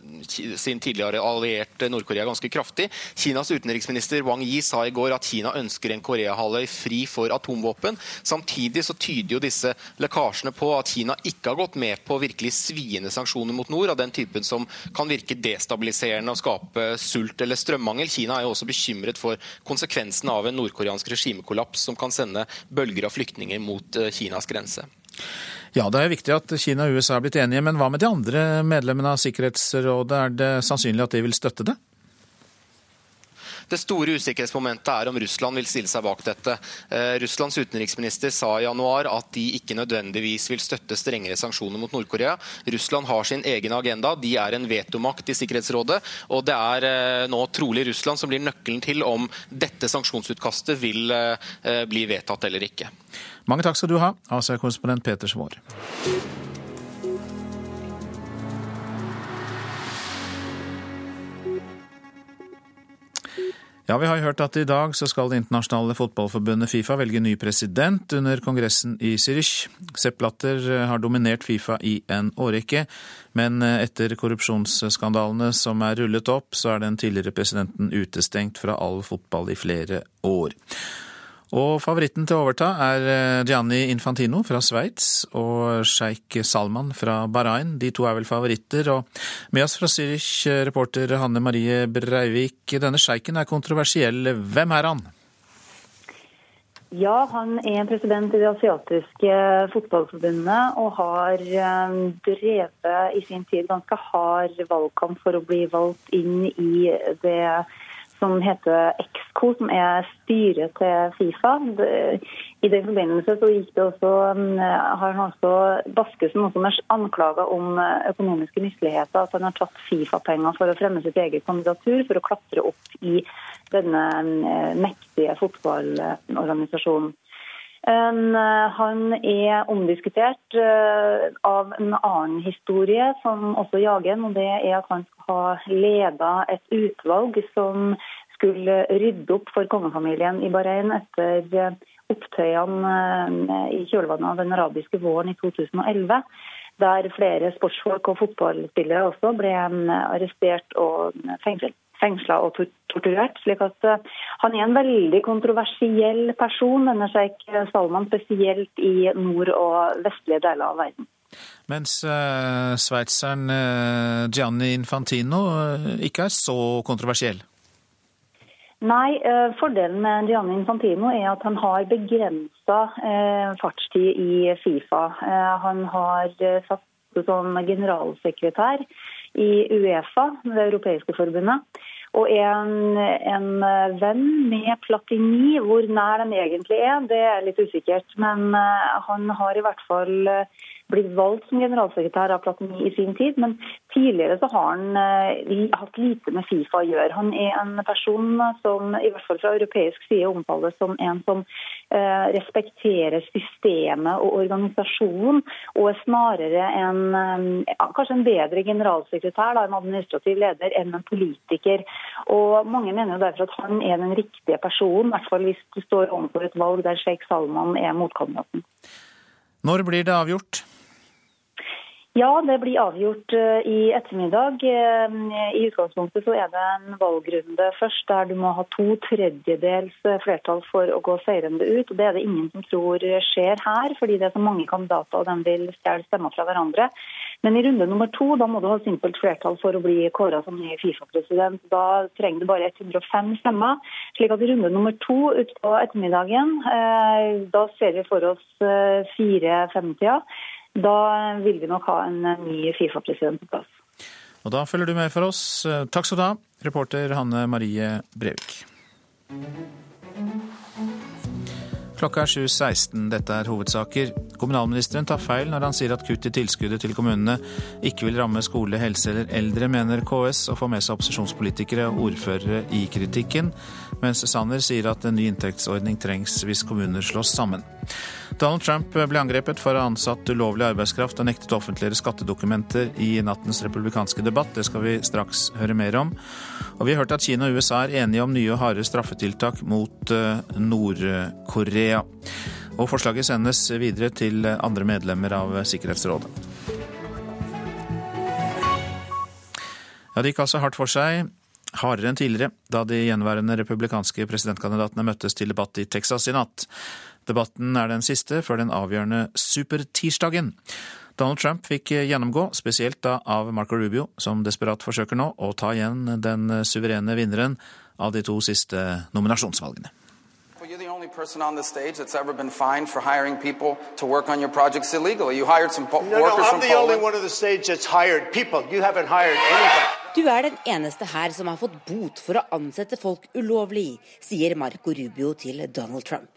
sin tidligere allierte Nord-Korea ganske kraftig. Kinas utenriksminister Wang Yi sa i går at Kina ønsker en Koreahalvøy fri for atomvåpen. Samtidig så tyder jo disse lekkasjene på at Kina ikke har gått med på virkelig sviende sanksjoner mot nord, av den typen som kan virke destabiliserende og skape sult eller strømmangel. Kina er jo også bekymret for konsekvensene av en nordkoreansk regimekollaps kollaps som kan sende bølger av flyktninger mot eh, Kinas grense. Ja, Det er viktig at Kina og USA er blitt enige, men hva med de andre medlemmene av Sikkerhetsrådet? Er det sannsynlig at de vil støtte det? Det store usikkerhetsmomentet er om Russland vil stille seg bak dette. Eh, Russlands utenriksminister sa i januar at de ikke nødvendigvis vil støtte strengere sanksjoner mot Nord-Korea. Russland har sin egen agenda. De er en vetomakt i Sikkerhetsrådet. Og det er eh, nå trolig Russland som blir nøkkelen til om dette sanksjonsutkastet vil eh, bli vedtatt eller ikke. Mange takk skal du ha, Asia-korrespondent Peter Svaar. Ja, Vi har hørt at i dag så skal Det internasjonale fotballforbundet Fifa velge ny president under kongressen i Zürich. Sepp Blatter har dominert Fifa i en årrekke, men etter korrupsjonsskandalene som er rullet opp, så er den tidligere presidenten utestengt fra all fotball i flere år. Og favoritten til å overta er eh, Gianni Infantino fra Sveits og sjeik Salman fra Bahrain. De to er vel favoritter. Og med oss fra Zürich, eh, reporter Hanne Marie Breivik. Denne sjeiken er kontroversiell. Hvem er han? Ja, han er president i det asiatiske fotballforbundet og har eh, drevet i sin tid ganske hard valgkamp for å bli valgt inn i det som heter EXCO, som er styret til Fifa. I den forbindelse så gikk det også, um, har han også Baskesen også med anklager om uh, økonomiske misligheter. At han har tatt Fifa-penger for å fremme sitt eget kandidatur, for å klatre opp i denne um, mektige fotballorganisasjonen. Uh, han er omdiskutert uh, av en annen historie som også jager ham, og det er at han skal ha leda et utvalg som skulle rydde opp for kongefamilien i Bahrain etter uh, opptøyene i kjølvannet av den arabiske våren i 2011 der flere sportsfolk og fotballspillere også ble arrestert og fengslet fengsla og torturert. slik at uh, Han er en veldig kontroversiell person, denne sjeik Salman, spesielt i nord- og vestlige deler av verden. Mens uh, sveitseren uh, Gianni Infantino ikke er så kontroversiell? Nei, fordelen med Gianni Infantino er at han har begrensa fartstid i Fifa. Han har satt som generalsekretær i Uefa, det europeiske forbundet. Og en, en venn med Platini, hvor nær den egentlig er, det er litt usikkert. Men eh, han har i hvert fall eh, blitt valgt som generalsekretær av Platini i sin tid, men tidligere så har han uh, hatt lite med Fifa å gjøre. Han er en person som i hvert fall fra europeisk side omtales som en som uh, respekterer systemet og organisasjonen, og er snarere en uh, kanskje en bedre generalsekretær, da, en administrativ leder, enn en politiker. Og Mange mener jo derfor at han er den riktige personen, i hvert fall hvis du står overfor et valg der Sheikh Salman er motkandidaten. Når blir det avgjort? Ja, det blir avgjort eh, i ettermiddag. Eh, I utgangspunktet så er det en valgrunde først der du må ha to tredjedels eh, flertall for å gå seirende ut. Det er det ingen som tror skjer her, fordi det er så mange kandidater og de vil stjele stemmer fra hverandre. Men i runde nummer to da må du ha simpelt flertall for å bli kåra som ny Fifa-president. Da trenger du bare 105 stemmer. slik at i runde nummer to utpå ettermiddagen, da ser vi for oss fire-fem-tida. Da vil vi nok ha en ny Fifa-president på plass. Og da følger du med for oss. Takk skal du ha, reporter Hanne Marie Brevik. Klokka er 7.16. Dette er hovedsaker. Kommunalministeren tar feil når han sier at kutt i tilskuddet til kommunene ikke vil ramme skole, helse eller eldre, mener KS, og får med seg opposisjonspolitikere og ordførere i kritikken, mens Sanner sier at en ny inntektsordning trengs hvis kommuner slås sammen. Donald Trump ble angrepet for å ha ansatt ulovlig arbeidskraft og nektet å offentliggjøre skattedokumenter i nattens republikanske debatt. Det skal vi straks høre mer om. Og vi har hørt at Kina og USA er enige om nye og harde straffetiltak mot eh, Nord-Korea. Og forslaget sendes videre til andre medlemmer av Sikkerhetsrådet. Ja, Det gikk altså hardt for seg, hardere enn tidligere, da de gjenværende republikanske presidentkandidatene møttes til debatt i Texas i natt. Debatten er den siste før den avgjørende supertirsdagen. Donald Trump fikk gjennomgå, spesielt da av Marco Rubio, som desperat forsøker nå å ta igjen den suverene vinneren av de to siste nominasjonsvalgene. You're the only person on the stage that's ever been fined for hiring people to work on your projects illegally. You hired some po no, workers no, I'm the only one on the stage that's hired people. You haven't hired anybody. Du er den eneste her som har fått bot for å ansette folk ulovlig, sier Marco Rubio til Donald Trump.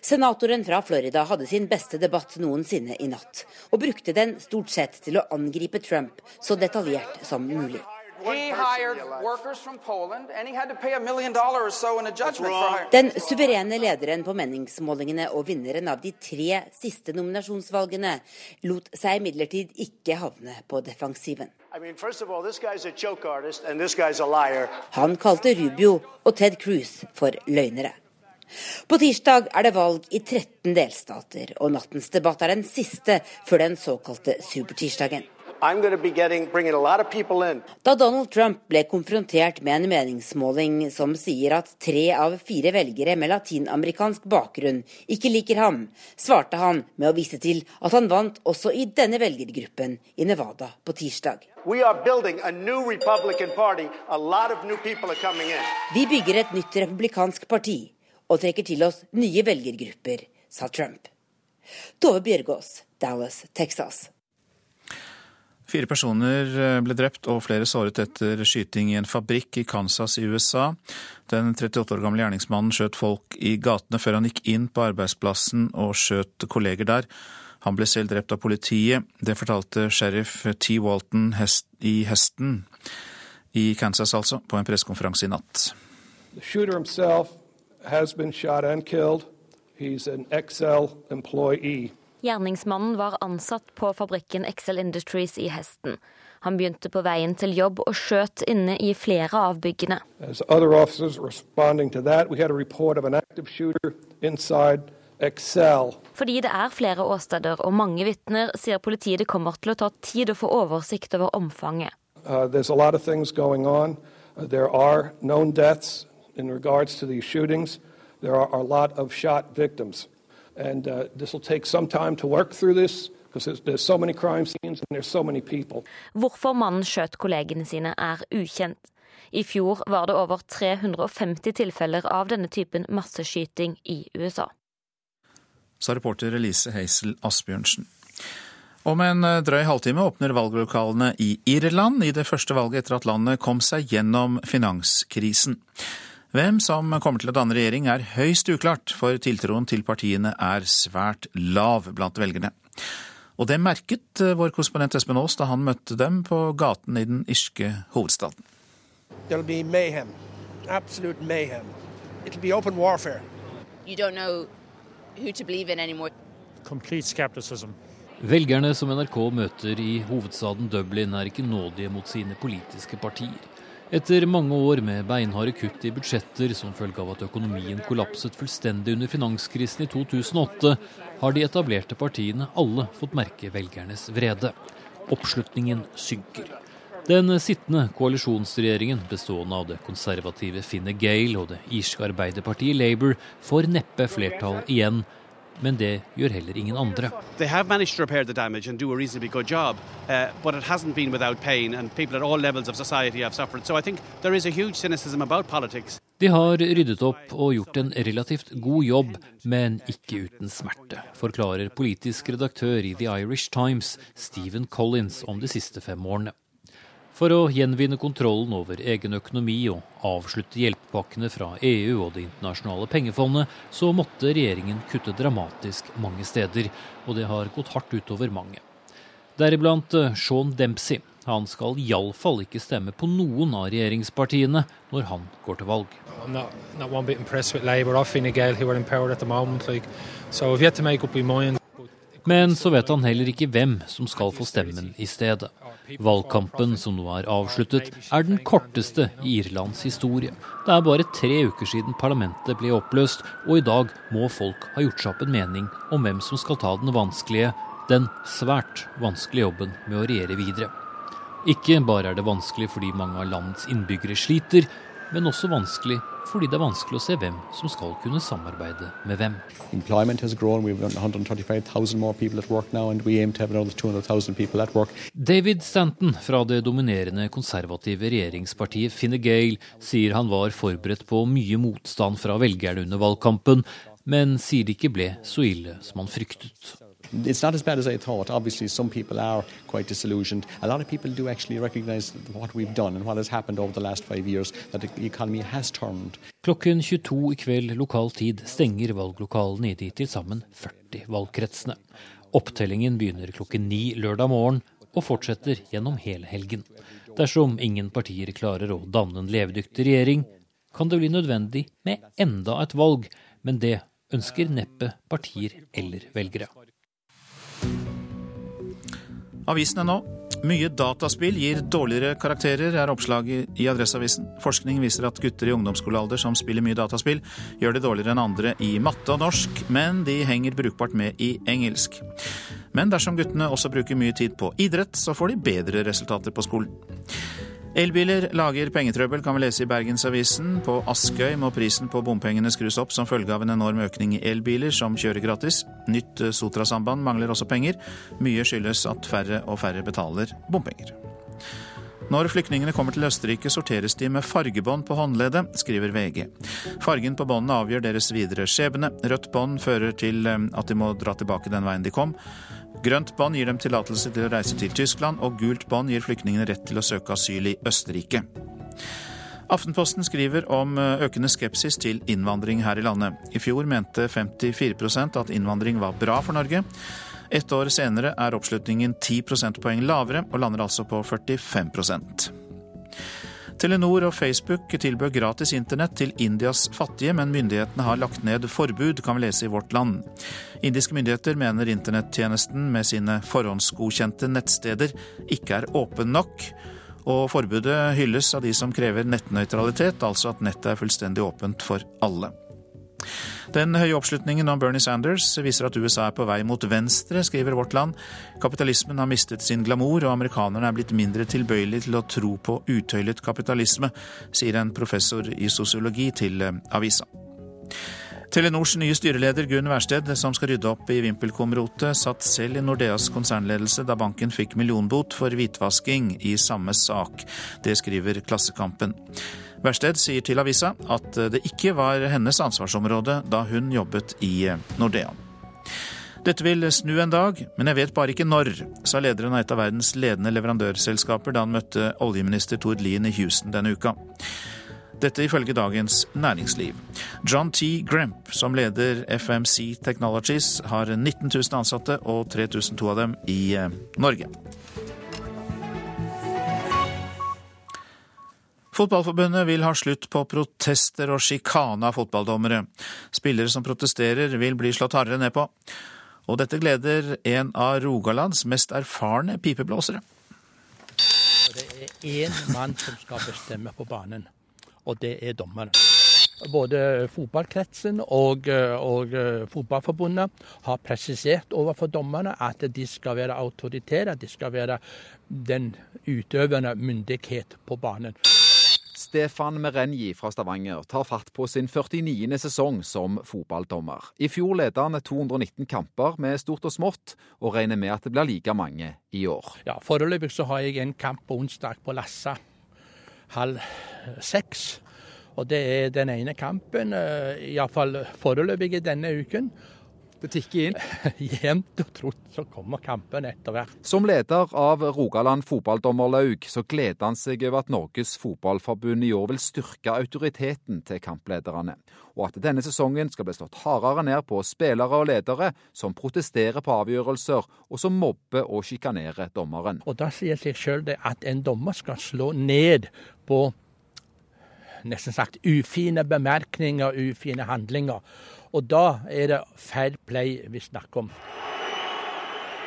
Senatoren fra Florida hadde sin beste debatt noensinne i natt, og brukte den stort sett til å angripe Trump så detaljert som mulig. Den suverene lederen på meningsmålingene og vinneren av de tre siste nominasjonsvalgene lot seg imidlertid ikke havne på defensiven. Han kalte Rubio og Ted Cruz for løgnere. På tirsdag er det valg i 13 delstater, og nattens debatt er den siste før den såkalte supertirsdagen. Da Donald Trump ble konfrontert med en meningsmåling som sier at tre av fire velgere med latinamerikansk bakgrunn ikke liker ham, svarte han med å vise til at han vant også i denne velgergruppen i Nevada på tirsdag. Vi bygger et nytt republikansk parti og trekker til oss nye velgergrupper, sa Trump. Tove Bjørgaas, Dallas, Texas. Fire personer eh, ble drept og flere såret etter skyting i en fabrikk i Kansas i USA. Den 38 år gamle gjerningsmannen skjøt folk i gatene før han gikk inn på arbeidsplassen og skjøt kolleger der. Han ble selv drept av politiet. Det fortalte sheriff T. Walton i Heston i Kansas, altså, på en pressekonferanse i natt. Himself has been shot and killed. He's an XL employee. Gjerningsmannen var ansatt på fabrikken Excel Industries i Hesten. Han begynte på veien til jobb og skjøt inne i flere av byggene. Fordi det er flere åsteder og mange vitner, sier politiet det kommer til å ta tid å få oversikt over omfanget. Uh, there are known deaths in regards to these shootings. There are a lot of shot victims. And uh, this will take some time to work through this. So so Hvorfor mannen skjøt kollegene sine er ukjent. I fjor var det over 350 tilfeller av denne typen masseskyting i USA. Sa reporter Elise Heisel Asbjørnsen. Om en eh, drøy halvtime åpner valglokalene i Irland i det første valget etter at landet kom seg gjennom finanskrisen. Hvem som kommer til å danne regjering er høyst uklart, for tiltroen til partiene er svært lav blant velgerne. Og det merket eh, vår korrespondent Espen Aas da han møtte dem på gaten i den irske hovedstaden. There'll be mayhem. Absolute mayhem. It'll be open warfare. You don't know who to believe in anymore. Complete skepticism. Velgerne som NRK møter i hovedstaden Dublin, er ikke nådige mot sine politiske partier. Etter mange år med beinharde kutt i budsjetter som følge av at økonomien kollapset fullstendig under finanskrisen i 2008, har de etablerte partiene alle fått merke velgernes vrede. Oppslutningen synker. Den sittende koalisjonsregjeringen, bestående av det konservative Finne Gale og det irske arbeiderpartiet Labour, får neppe flertall igjen men det gjør heller ingen andre. Job, uh, de har ryddet opp og gjort en relativt god jobb, men ikke uten smerte, forklarer politisk redaktør i The Irish Times, Stephen Collins, om de siste fem årene. For å gjenvinne kontrollen over egen økonomi og avslutte hjelpepakkene fra EU og Det internasjonale pengefondet, så måtte regjeringen kutte dramatisk mange steder, og det har gått hardt utover mange. Deriblant eh, Sean Dempsey. Han skal iallfall ikke stemme på noen av regjeringspartiene når han går til valg. Not, not Labour, Gale, moment, like, so Men så vet han heller ikke hvem som skal få stemmen i stedet. Valgkampen, som nå er avsluttet, er den korteste i Irlands historie. Det er bare tre uker siden parlamentet ble oppløst, og i dag må folk ha gjort seg opp en mening om hvem som skal ta den vanskelige, den svært vanskelige jobben med å regjere videre. Ikke bare er det vanskelig fordi mange av landets innbyggere sliter, men også vanskelig fordi det er vanskelig å se hvem som skal kunne samarbeide med hvem. David Stanton fra det dominerende konservative regjeringspartiet Fine Gale sier han var forberedt på mye motstand fra velgerne under valgkampen, men sier det ikke ble så ille som han fryktet. It's not as bad as I thought. Obviously, some people are quite disillusioned. A lot of people do actually recognize what we've done and what has happened over the last five years, that the economy has turned. Klokken 22 i kveld lokal tid stenger valglokalene i de til sammen 40 valgkretsene. Opptellingen begynner klokken ni lørdag morgen og fortsetter gjennom hele helgen. Dersom ingen partier klarer å danne en levedyktig regjering, kan det bli nødvendig med enda et valg, men det ønsker neppe partier eller velgere. Avisene nå. Mye dataspill gir dårligere karakterer, er oppslaget i Adresseavisen. Forskning viser at gutter i ungdomsskolealder som spiller mye dataspill, gjør det dårligere enn andre i matte og norsk, men de henger brukbart med i engelsk. Men dersom guttene også bruker mye tid på idrett, så får de bedre resultater på skolen. Elbiler lager pengetrøbbel, kan vi lese i Bergensavisen. På Askøy må prisen på bompengene skrus opp som følge av en enorm økning i elbiler som kjører gratis. Nytt Sotra-samband mangler også penger. Mye skyldes at færre og færre betaler bompenger. Når flyktningene kommer til Østerrike, sorteres de med fargebånd på håndleddet, skriver VG. Fargen på båndene avgjør deres videre skjebne. Rødt bånd fører til eh, at de må dra tilbake den veien de kom. Grønt bånd gir dem tillatelse til å reise til Tyskland, og gult bånd gir flyktningene rett til å søke asyl i Østerrike. Aftenposten skriver om eh, økende skepsis til innvandring her i landet. I fjor mente 54% at innvandring var bra for Norge. Ett år senere er oppslutningen 10 prosentpoeng lavere, og lander altså på 45 Telenor og Facebook tilbød gratis internett til Indias fattige, men myndighetene har lagt ned forbud, kan vi lese i Vårt Land. Indiske myndigheter mener internettjenesten med sine forhåndsgodkjente nettsteder ikke er åpen nok. Og forbudet hylles av de som krever nettnøytralitet, altså at nettet er fullstendig åpent for alle. Den høye oppslutningen om Bernie Sanders viser at USA er på vei mot venstre, skriver Vårt Land. Kapitalismen har mistet sin glamour, og amerikanerne er blitt mindre tilbøyelige til å tro på utøylet kapitalisme, sier en professor i sosiologi til eh, avisa. Telenors nye styreleder Gunn Wærsted, som skal rydde opp i VimpelCom-rotet, satt selv i Nordeas konsernledelse da banken fikk millionbot for hvitvasking i samme sak. Det skriver Klassekampen. Versted sier til avisa at det ikke var hennes ansvarsområde da hun jobbet i Nordea. Dette vil snu en dag, men jeg vet bare ikke når, sa lederen av et av verdens ledende leverandørselskaper da han møtte oljeminister Tord Lien i Houston denne uka. Dette ifølge Dagens Næringsliv. John T. Gremp, som leder FMC Technologies, har 19 000 ansatte og 3002 av dem i Norge. Fotballforbundet vil ha slutt på protester og sjikane av fotballdommere. Spillere som protesterer vil bli slått hardere ned på. Og dette gleder en av Rogalands mest erfarne pipeblåsere. Det er én mann som skal bestemme på banen, og det er dommeren. Både fotballkretsen og, og, Fotballforbundet har presisert overfor dommerne at de skal være autoritære, de skal være den utøvende myndighet på banen. Stefan Merenji fra Stavanger tar fatt på sin 49. sesong som fotballdommer. I fjor ledet han 219 kamper med stort og smått, og regner med at det blir like mange i år. Ja, Foreløpig så har jeg en kamp på onsdag på Lassa halv seks. Og det er den ene kampen, eh, iallfall foreløpig denne uken. Det tikker inn. Jevnt og trutt så kommer kampen etter hvert. Som leder av Rogaland fotballdommerlaug så gleder han seg over at Norges Fotballforbund i år vil styrke autoriteten til kamplederne, og at denne sesongen skal bli slått hardere ned på spillere og ledere som protesterer på avgjørelser, og som mobber og sjikanerer dommeren. Og Da sier seg sjøl det at en dommer skal slå ned på nesten sagt ufine bemerkninger, ufine handlinger. Og da er det fair play vi snakker om.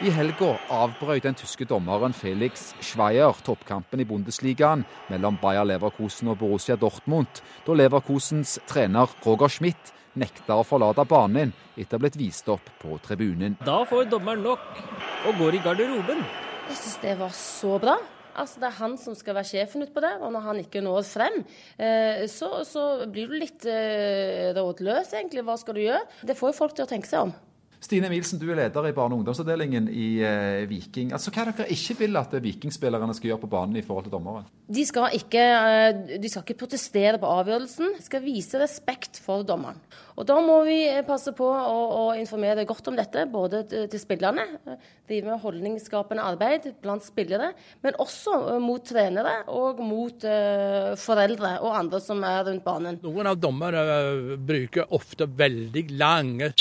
I helga avbrøt den tyske dommeren Felix Schweier toppkampen i Bundesligaen mellom Bayer Leverkusen og Borussia Dortmund, da Leverkusens trener Roger Schmidt nekta å forlate banen etter å ha blitt vist opp på tribunen. Da får dommeren nok og går i garderoben. Jeg syns det var så bra. Altså, det er han som skal være sjefen utpå der, og når han ikke når frem, eh, så, så, blir du litt eh, rådløs, egentlig. Hva skal du gjøre? Det får jo folk til å tenke seg om. Stine Milsen, du er leder i barne- og ungdomsavdelingen i eh, Viking. Altså, Hva er dere ikke vil at vikingspillerne skal gjøre på banen i forhold til dommeren? De skal ikke, eh, de skal ikke protestere på avgjørelsen, de skal vise respekt for dommeren. Og Da må vi eh, passe på å, å informere godt om dette, både til spillerne, drive med holdningsskapende arbeid blant spillere, men også mot trenere og mot uh, foreldre og andre som er rundt banen. Noen av dommerne bruker ofte veldig lange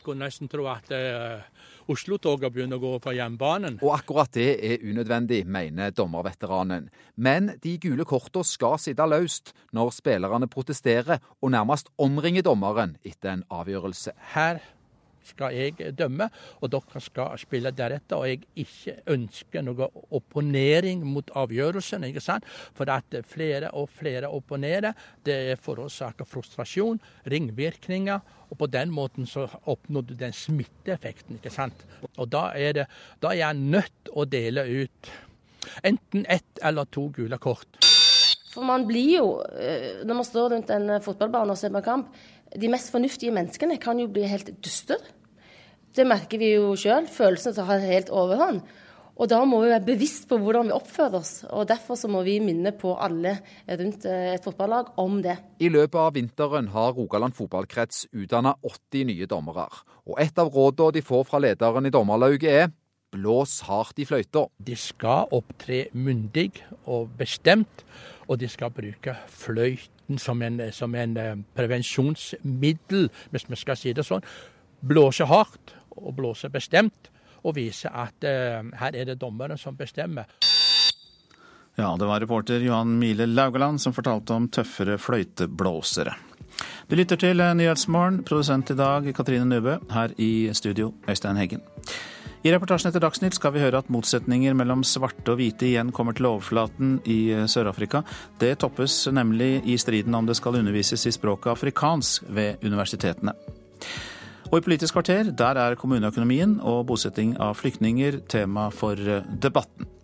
skulle nesten tro at uh, Oslo-toget begynner å gå på jernbanen. Og akkurat det er unødvendig, mener dommerveteranen. Men de gule kortene skal sitte løst når spillerne protesterer og nærmest omringer dommeren etter en avgjørelse. Her skal jeg dømme, og dere skal spille deretter. Og jeg ikke ønsker noe opponering mot avgjørelsen. ikke sant? For at flere og flere opponerer, det forårsaker frustrasjon, ringvirkninger. Og på den måten så oppnår du den smitteeffekten. ikke sant? Og da er, det, da er jeg nødt å dele ut enten ett eller to gule kort. For man blir jo, eh, når man står rundt en fotballbane og ser på kamp, de mest fornuftige menneskene kan jo bli helt dystre. Det merker vi jo sjøl. Følelsene tar helt overhånd. Og da må vi være bevisst på hvordan vi oppfører oss. og Derfor så må vi minne på alle rundt eh, et fotballag om det. I løpet av vinteren har Rogaland fotballkrets utdanna 80 nye dommere. Og et av rådene de får fra lederen i dommerlauget er blås hardt i fløyta. De skal opptre myndig og bestemt, og de skal bruke fløyten som en, som en eh, prevensjonsmiddel, hvis vi skal si det sånn. Blåse hardt og blåse bestemt, og vise at eh, her er det dommerne som bestemmer. Ja, det var reporter Johan Mile Laugaland som fortalte om tøffere fløyteblåsere. Du lytter til Nyhetsmorgen, produsent i dag Katrine Nubø, her i studio Øystein Heggen. I reportasjen etter Dagsnytt skal vi høre at motsetninger mellom svarte og hvite igjen kommer til overflaten i Sør-Afrika. Det toppes nemlig i striden om det skal undervises i språket afrikansk ved universitetene. Og i Politisk kvarter, der er kommuneøkonomien og bosetting av flyktninger tema for debatten.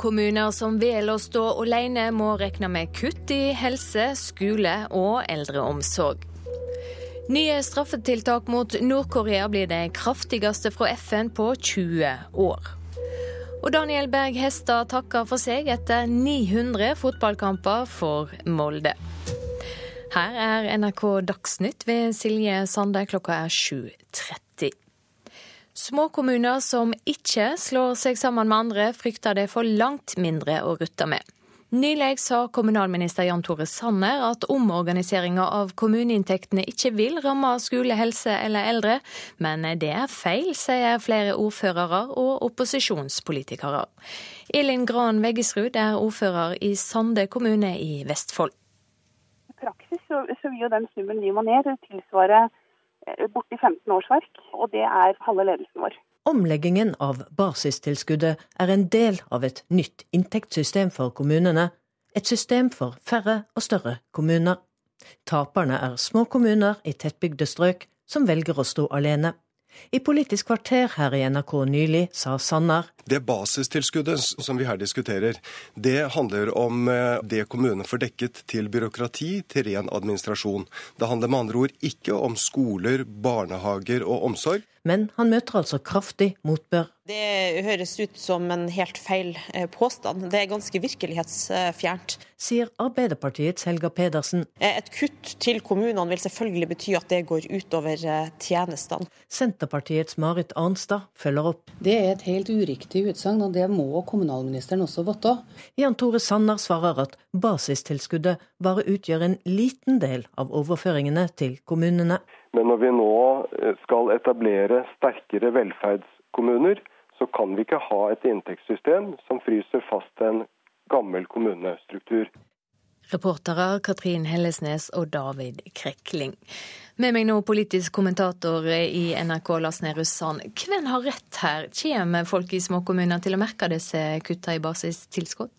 Kommuner som velger å stå alene, må regne med kutt i helse, skole og eldreomsorg. Nye straffetiltak mot Nord-Korea blir det kraftigste fra FN på 20 år. Og Daniel Berg Hestad takker for seg etter 900 fotballkamper for Molde. Her er NRK Dagsnytt ved Silje Sande. Klokka er 7.30. Småkommuner som ikke slår seg sammen med andre, frykter det for langt mindre å rutte med. Nylig sa kommunalminister Jan Tore Sanner at omorganiseringa av kommuneinntektene ikke vil ramme skole, helse eller eldre, men det er feil, sier flere ordførere og opposisjonspolitikere. Elin Gran Veggesrud er ordfører i Sande kommune i Vestfold. I praksis så, vil jo den summen vi må ned, tilsvare borti 15 årsverk, og det er halve ledelsen vår. Omleggingen av basistilskuddet er en del av et nytt inntektssystem for kommunene. Et system for færre og større kommuner. Taperne er små kommuner i tettbygde strøk som velger å stå alene. I Politisk kvarter her i NRK nylig sa Sanner Det basistilskuddet som vi her diskuterer, det handler om eh, det kommunene får dekket til byråkrati, til ren administrasjon. Det handler med andre ord ikke om skoler, barnehager og omsorg. Men han møter altså kraftig motbør. Det høres ut som en helt feil eh, påstand. Det er ganske virkelighetsfjernt. Sier Arbeiderpartiets Helga Pedersen. Eh, et kutt til kommunene vil selvfølgelig bety at det går utover eh, tjenestene. Senterpartiets Marit Arnstad følger opp. Det er et helt uriktig utsagn, og det må kommunalministeren også vite. Jan Tore Sanner svarer at basistilskuddet bare utgjør en liten del av overføringene til kommunene. Men når vi nå eh, skal etablere sterkere velferdskommuner, så kan vi ikke ha et inntektssystem som fryser fast en gammel kommunestruktur. Reportere Katrin Hellesnes og David Krekling. Med meg nå politisk kommentator i NRK, Lars Nehru Sand. Hvem har rett her? Kommer folk i småkommuner til å merke disse kutta i basistilskudd?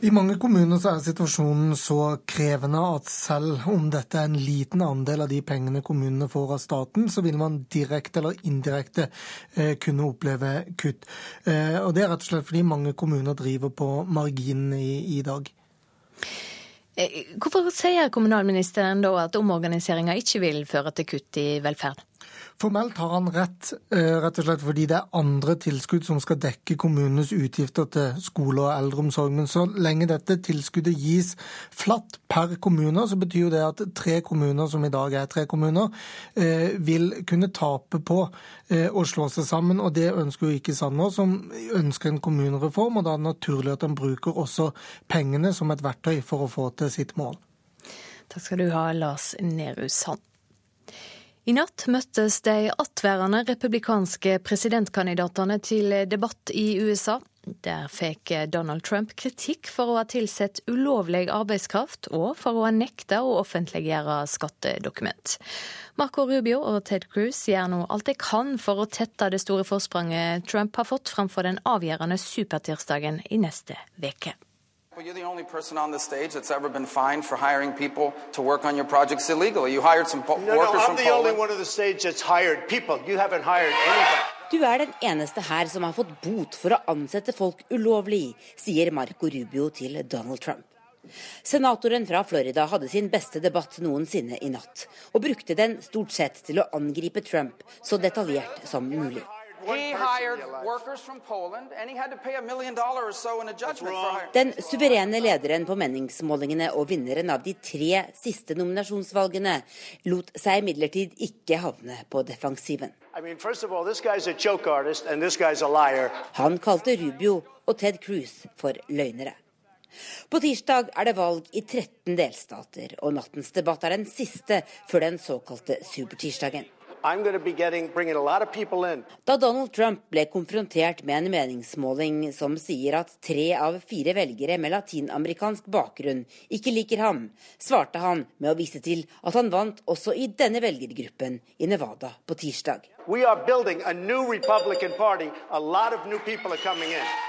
I mange kommuner så er situasjonen så krevende at selv om dette er en liten andel av de pengene kommunene får av staten, så vil man direkte eller indirekte eh, kunne oppleve kutt. Eh, og Det er rett og slett fordi mange kommuner driver på marginen i, i dag. Eh, hvorfor sier kommunalministeren da at omorganiseringa ikke vil føre til kutt i velferd? Formelt har han rett, eh, rett og slett fordi det er andre tilskudd som skal dekke kommunenes utgifter til skole og eldreomsorg. Men så lenge dette tilskuddet gis flatt per kommune, så betyr det at tre kommuner, som i dag er tre kommuner, eh, vil kunne tape på eh, å slå seg sammen. Og det ønsker jo ikke Sanner, som ønsker en kommunereform. Og da er det naturlig at han bruker også pengene som et verktøy for å få til sitt mål. Takk skal du ha, Lars Nehru Sand. I natt møttes de attværende republikanske presidentkandidatene til debatt i USA. Der fikk Donald Trump kritikk for å ha tilsett ulovlig arbeidskraft, og for å ha nekta å offentliggjøre skattedokument. Marco Rubio og Ted Cruz gjør nå alt de kan for å tette det store forspranget Trump har fått framfor den avgjørende supertirsdagen i neste uke. Well, you're the only person on the stage that's ever been fined for hiring people to work on your projects illegally. You hired some po no, workers no, I'm from the Poland. only one on the stage that's hired people. You haven't hired anybody. Du er den eneste her som har fått bot for å ansette folk ulovlig, sier Marco Rubio til Donald Trump. Senatoren fra Florida hadde sin beste debatt noensinne i natt, og brukte den stort sett til å angripe Trump så detaljert som mulig. Den suverene lederen på meningsmålingene og vinneren av de tre siste nominasjonsvalgene lot seg imidlertid ikke havne på defensiven. Han kalte Rubio og Ted Cruz for løgnere. På tirsdag er det valg i 13 delstater, og nattens debatt er den siste før den såkalte supertirsdagen. Da Donald Trump ble konfrontert med en meningsmåling som sier at tre av fire velgere med latinamerikansk bakgrunn ikke liker ham, svarte han med å vise til at han vant også i denne velgergruppen i Nevada på tirsdag.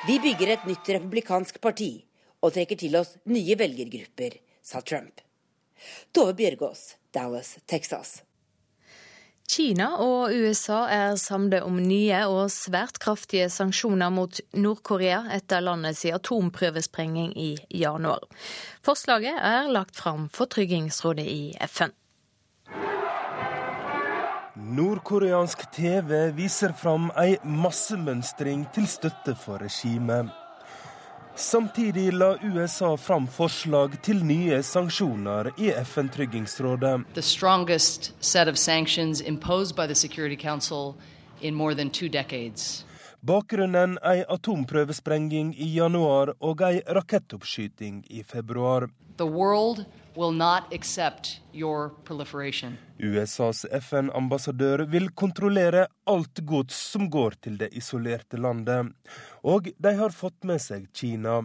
Vi bygger et nytt republikansk parti og trekker til oss nye velgergrupper, sa Trump. Tove Bjørgaas, Dallas, Texas. Kina og USA er samlet om nye og svært kraftige sanksjoner mot Nord-Korea etter landets atomprøvesprenging i januar. Forslaget er lagt fram for Tryggingsrådet i FN. Nordkoreansk TV viser fram ei massemønstring til støtte for regimet. Samtidig la USA fram forslag til nye sanksjoner i FN-tryggingsrådet. Bakgrunnen ei atomprøvesprenging i januar og ei rakettoppskyting i februar. The world will not accept your proliferation. USAs FN-ambassadør vil kontrollere alt gods som går til det isolerte landet, og de har fått med seg Kina.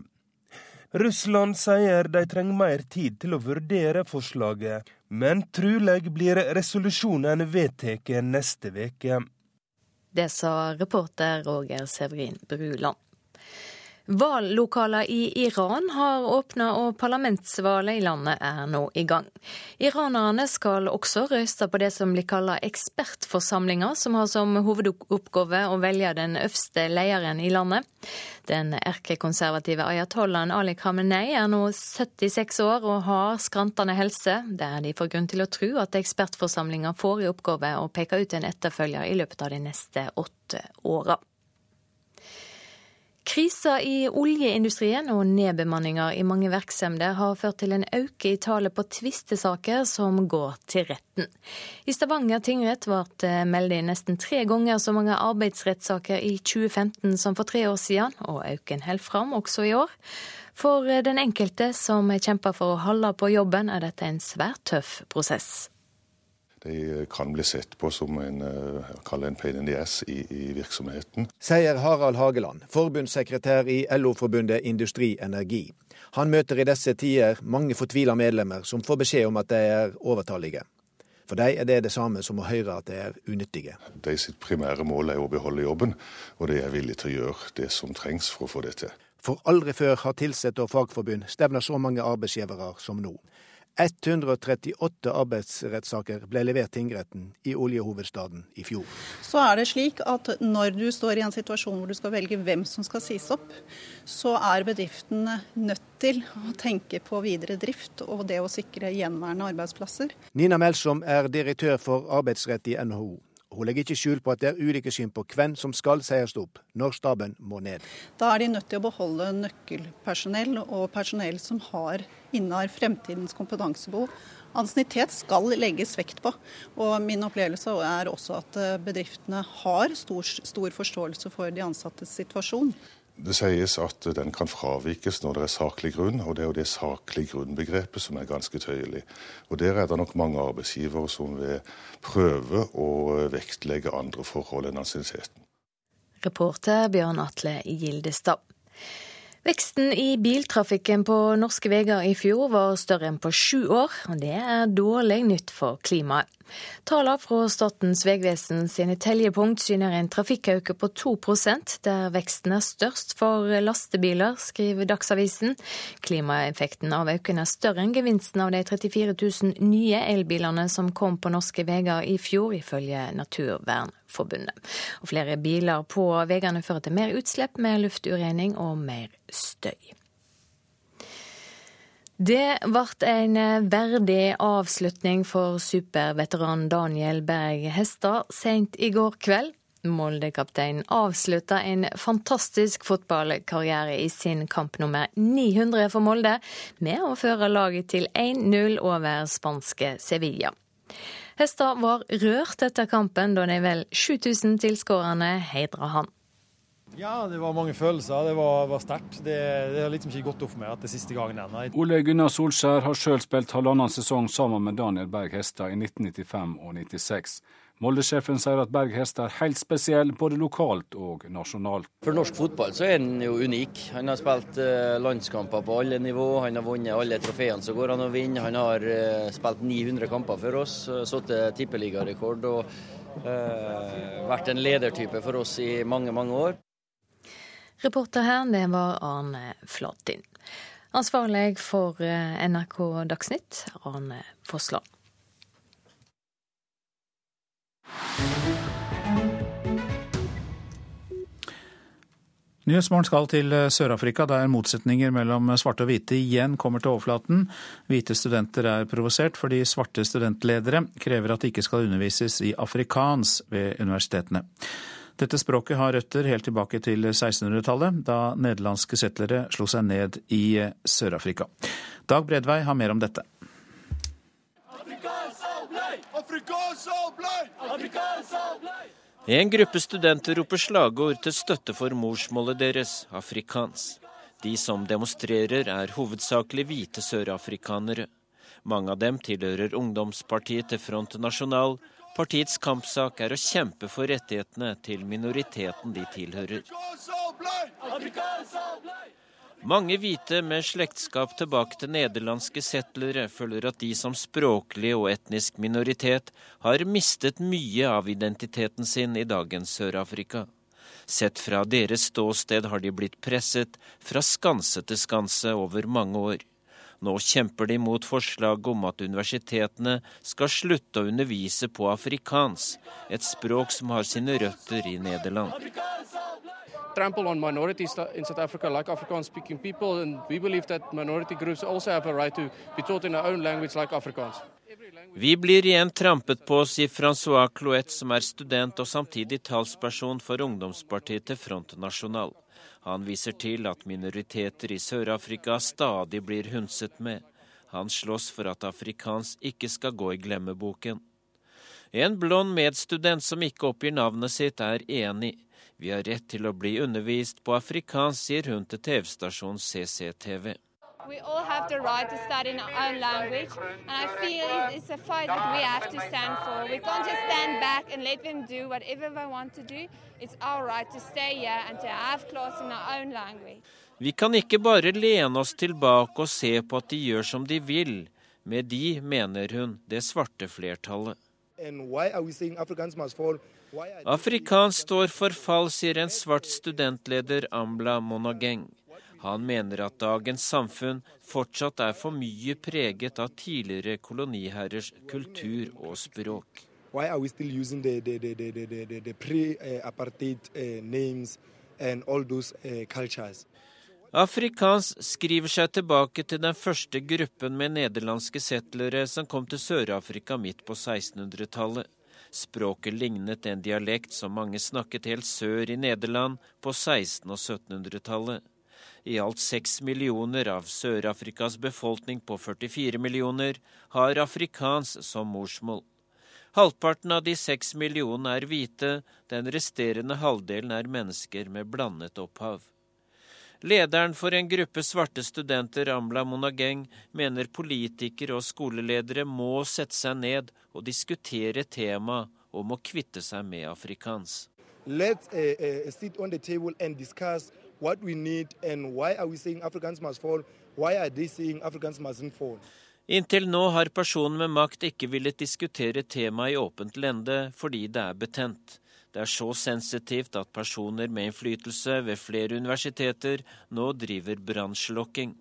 Russland sier de trenger mer tid til å vurdere forslaget, men trolig blir resolusjonen vedtatt neste uke. Det sa reporter Roger Severin Bruland. Vallokaler i Iran har åpna, og parlamentsvalget i landet er nå i gang. Iranerne skal også røyste på det som blir kalt ekspertforsamlinger, som har som hovedoppgave å velge den øverste lederen i landet. Den erkekonservative ayatollahen Ali Khamenei er nå 76 år og har skrantende helse, der de får grunn til å tro at ekspertforsamlinga får i oppgave å peke ut en etterfølger i løpet av de neste åtte åra. Krisa i oljeindustrien og nedbemanninger i mange virksomheter har ført til en økning i tallet på tvistesaker som går til retten. I Stavanger tingrett ble det meldt nesten tre ganger så mange arbeidsrettssaker i 2015 som for tre år siden, og økningen holder fram også i år. For den enkelte som kjemper for å holde på jobben, er dette en svært tøff prosess. De kan bli sett på som en, eh, en pain in the ass i, i, virksomheten. Sier Harald Hageland, forbundssekretær i LO-forbundet Industri Energi. Han møter i disse tider mange fortvila medlemmer som får beskjed om at de er overtallige. For dem er det det samme som å høre at de er unyttige. De sitt primære mål er å beholde jobben, og de er villige til å gjøre det som trengs for å få det til. For aldri før har ansatte og fagforbund stevna så mange arbeidsgivere som nå. 138 arbeidsrettssaker ble levert tingretten i oljehovedstaden i fjor. Så er det slik at når du står i en situasjon hvor du skal velge hvem som skal sies opp, så er bedriftene nødt til å tenke på videre drift og det å sikre gjenværende arbeidsplasser. Nina Melsom er direktør for arbeidsrett i NHO. Hun legger ikke skjul på at det er ulike syn på hvem som skal sies opp når staben må ned. Da er de nødt til å beholde nøkkelpersonell og personell som har innehar fremtidens kompetansebehov. Ansiennitet skal legges vekt på. Og min opplevelse er også at eh, bedriftene har stor, stor forståelse for de ansattes situasjon. Det sies at den kan fravikes når det er saklig grunn, og det er jo det saklig grunn-begrepet som er ganske tøyelig. Og Der er det nok mange arbeidsgivere som vil prøve å vektlegge andre forhold enn ansienniteten. Reporter Bjørn Atle Gildestad. Veksten i biltrafikken på norske veier i fjor var større enn på sju år, og det er dårlig nytt for klimaet. Tallene fra Statens vegvesen sine teljepunkt syner en trafikkøkning på 2% der veksten er størst for lastebiler, skriver Dagsavisen. Klimaeffekten av økningen er større enn gevinsten av de 34 000 nye elbilene som kom på norske veier i fjor, ifølge Naturvernforbundet. Og flere biler på veiene fører til mer utslipp, mer lufturening og mer støy. Det ble en verdig avslutning for superveteran Daniel Berg Hestad sent i går kveld. Molde-kapteinen avslutta en fantastisk fotballkarriere i sin kamp nummer 900 for Molde, med å føre laget til 1-0 over spanske Sevilla. Hestad var rørt etter kampen, da de vel 7000 tilskårerne heidra han. Ja, det var mange følelser. Det var, var sterkt. Det, det, har liksom ikke gått opp for meg at det er siste gangen ennå. Ole Gunnar Solskjær har sjøl spilt halvannen sesong sammen med Daniel Berg Hestad i 1995 og 96. Molde-sjefen sier at Berg Hest er helt spesiell, både lokalt og nasjonalt. For norsk fotball så er han jo unik. Han har spilt uh, landskamper på alle nivå. Han har vunnet alle trofeene som går an å vinne. Han har uh, spilt 900 kamper for oss, uh, satt tippeligarekord og uh, vært en ledertype for oss i mange, mange år. Reporter her, det var Arne Flatin. Ansvarlig for eh, NRK Dagsnytt, Arne Fossland. Nyhetsmorgen skal til eh, Sør-Afrika, der motsetninger mellom svarte og hvite igjen kommer til overflaten. Hvite studenter er provosert fordi svarte studentledere krever at det ikke skal undervises i afrikans ved universitetene. Dette språket har røtter helt tilbake til 1600-tallet, da nederlandske settlere slo seg ned i Sør-Afrika. Dag Bredvei har mer om dette. En gruppe studenter roper slagord til støtte for morsmålet deres, afrikansk. De som demonstrerer er hovedsakelig hvite sørafrikanere. Mange av dem tilhører ungdomspartiet til Front National, Partiets kampsak er å kjempe for rettighetene til minoriteten de tilhører. Mange hvite med slektskap tilbake til nederlandske settlere føler at de som språklig og etnisk minoritet har mistet mye av identiteten sin i dagens Sør-Afrika. Sett fra deres ståsted har de blitt presset fra skanse til skanse over mange år. Nå kjemper de mot forslaget om at universitetene skal slutte å undervise på afrikansk, et språk som har sine røtter i Nederland. Trample on minorities in South Africa, like Afrikaans speaking people, and we believe that minority groups also have a right to be taught in their own language like Afrikaans. Vi blir igjen trampet på, sier Francois Clouet, som er student og samtidig talsperson for ungdomspartiet til Front National. Han viser til at minoriteter i Sør-Afrika stadig blir hundset med. Han slåss for at afrikansk ikke skal gå i glemmeboken. En blond medstudent som ikke oppgir navnet sitt, er enig. Vi har rett til å bli undervist på afrikansk, sier hun til TV-stasjonen CCTV. We all have the right to study in our own language, and I feel it's a fight that we have to stand for. We can't just stand back and let them do whatever they want to do. It's our right to stay here and to have class in our own language. Vi kan ikke bare lene oss tilbake og se på at de gjør som de vil. Med de mener hun det svarte flertallet. Afrikansk står for fall, sier en svart studentleder Ambla Monageng. Han mener at dagens samfunn fortsatt er for mye preget av tidligere koloniherrers kultur og språk. Why are we still using the, the, the, the, the pre-apartheid uh, names and all those uh, cultures? Afrikans skriver seg tilbake til den første gruppen med nederlandske settlere som kom til Sør-Afrika midt på 1600-tallet. Språket lignet en dialekt som mange snakket helt sør i Nederland på 1600- og 1700-tallet. I alt seks millioner av Sør-Afrikas befolkning på 44 millioner har afrikansk som morsmål. Halvparten av de seks millionene er hvite, den resterende halvdelen er mennesker med blandet opphav. Lederen for en gruppe svarte studenter, Amla Monageng, mener politikere og skoleledere må sette seg ned og diskutere temaet om å kvitte seg med afrikans. Let's uh, uh, sit on the table and discuss what we need and why are we saying Africans must fall? Why are they saying Africans mustn't fall? Inntil nå har personen med makt ikke villet diskutere temaet i åpent lende fordi det er betent. Det er så sensitivt at personer med innflytelse ved flere universiteter nå driver brannslokking.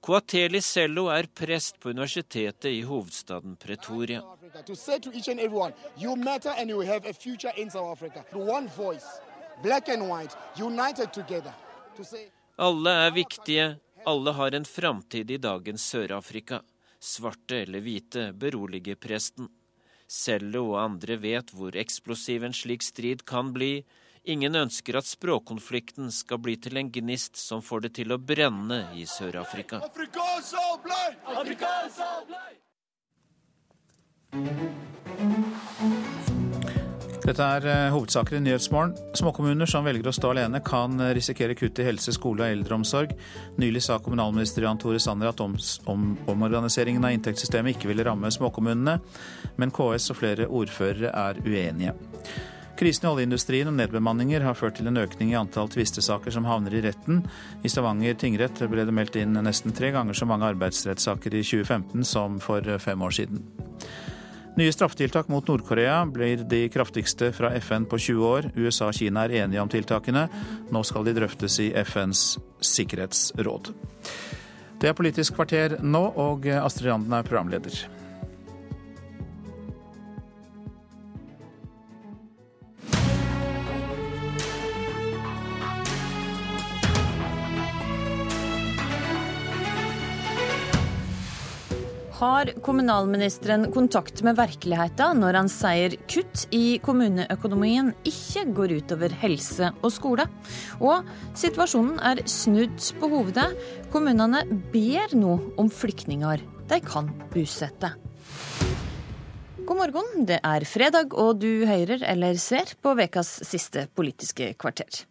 Kuateli Sello er prest på universitetet i hovedstaden Pretoria. Alle er viktige, alle har en framtid i dagens Sør-Afrika svarte eller hvite, beroliger presten. Cello og andre vet hvor eksplosiv en slik strid kan bli. Ingen ønsker at språkkonflikten skal bli til en gnist som får det til å brenne i Sør-Afrika. Afrika dette er uh, hovedsaker i Nyhetsmorgen. Småkommuner som velger å stå alene, kan eh, risikere kutt i helse, skole og eldreomsorg. Nylig sa kommunalminister Jan Tore Sanner at om, om, omorganiseringen av inntektssystemet ikke ville ramme småkommunene, men KS og flere ordførere er uenige. Krisen i oljeindustrien og nedbemanninger har ført til en økning i antall tvistesaker som havner i retten. I Stavanger tingrett ble det meldt inn nesten tre ganger så mange arbeidsrettssaker i 2015 som for fem år siden. Nye straffetiltak mot Nord-Korea blir de kraftigste fra FN på 20 år. USA og Kina er enige om tiltakene. Nå skal de drøftes i FNs sikkerhetsråd. Det er Politisk kvarter nå, og Astrid Randen er programleder. Har kommunalministeren kontakt med virkeligheten når han sier kutt i kommuneøkonomien ikke går utover helse og skole? Og situasjonen er snudd på hovedet. Kommunene ber nå om flyktninger de kan bosette. God morgen, det er fredag og du hører eller ser på ukas siste Politiske kvarter.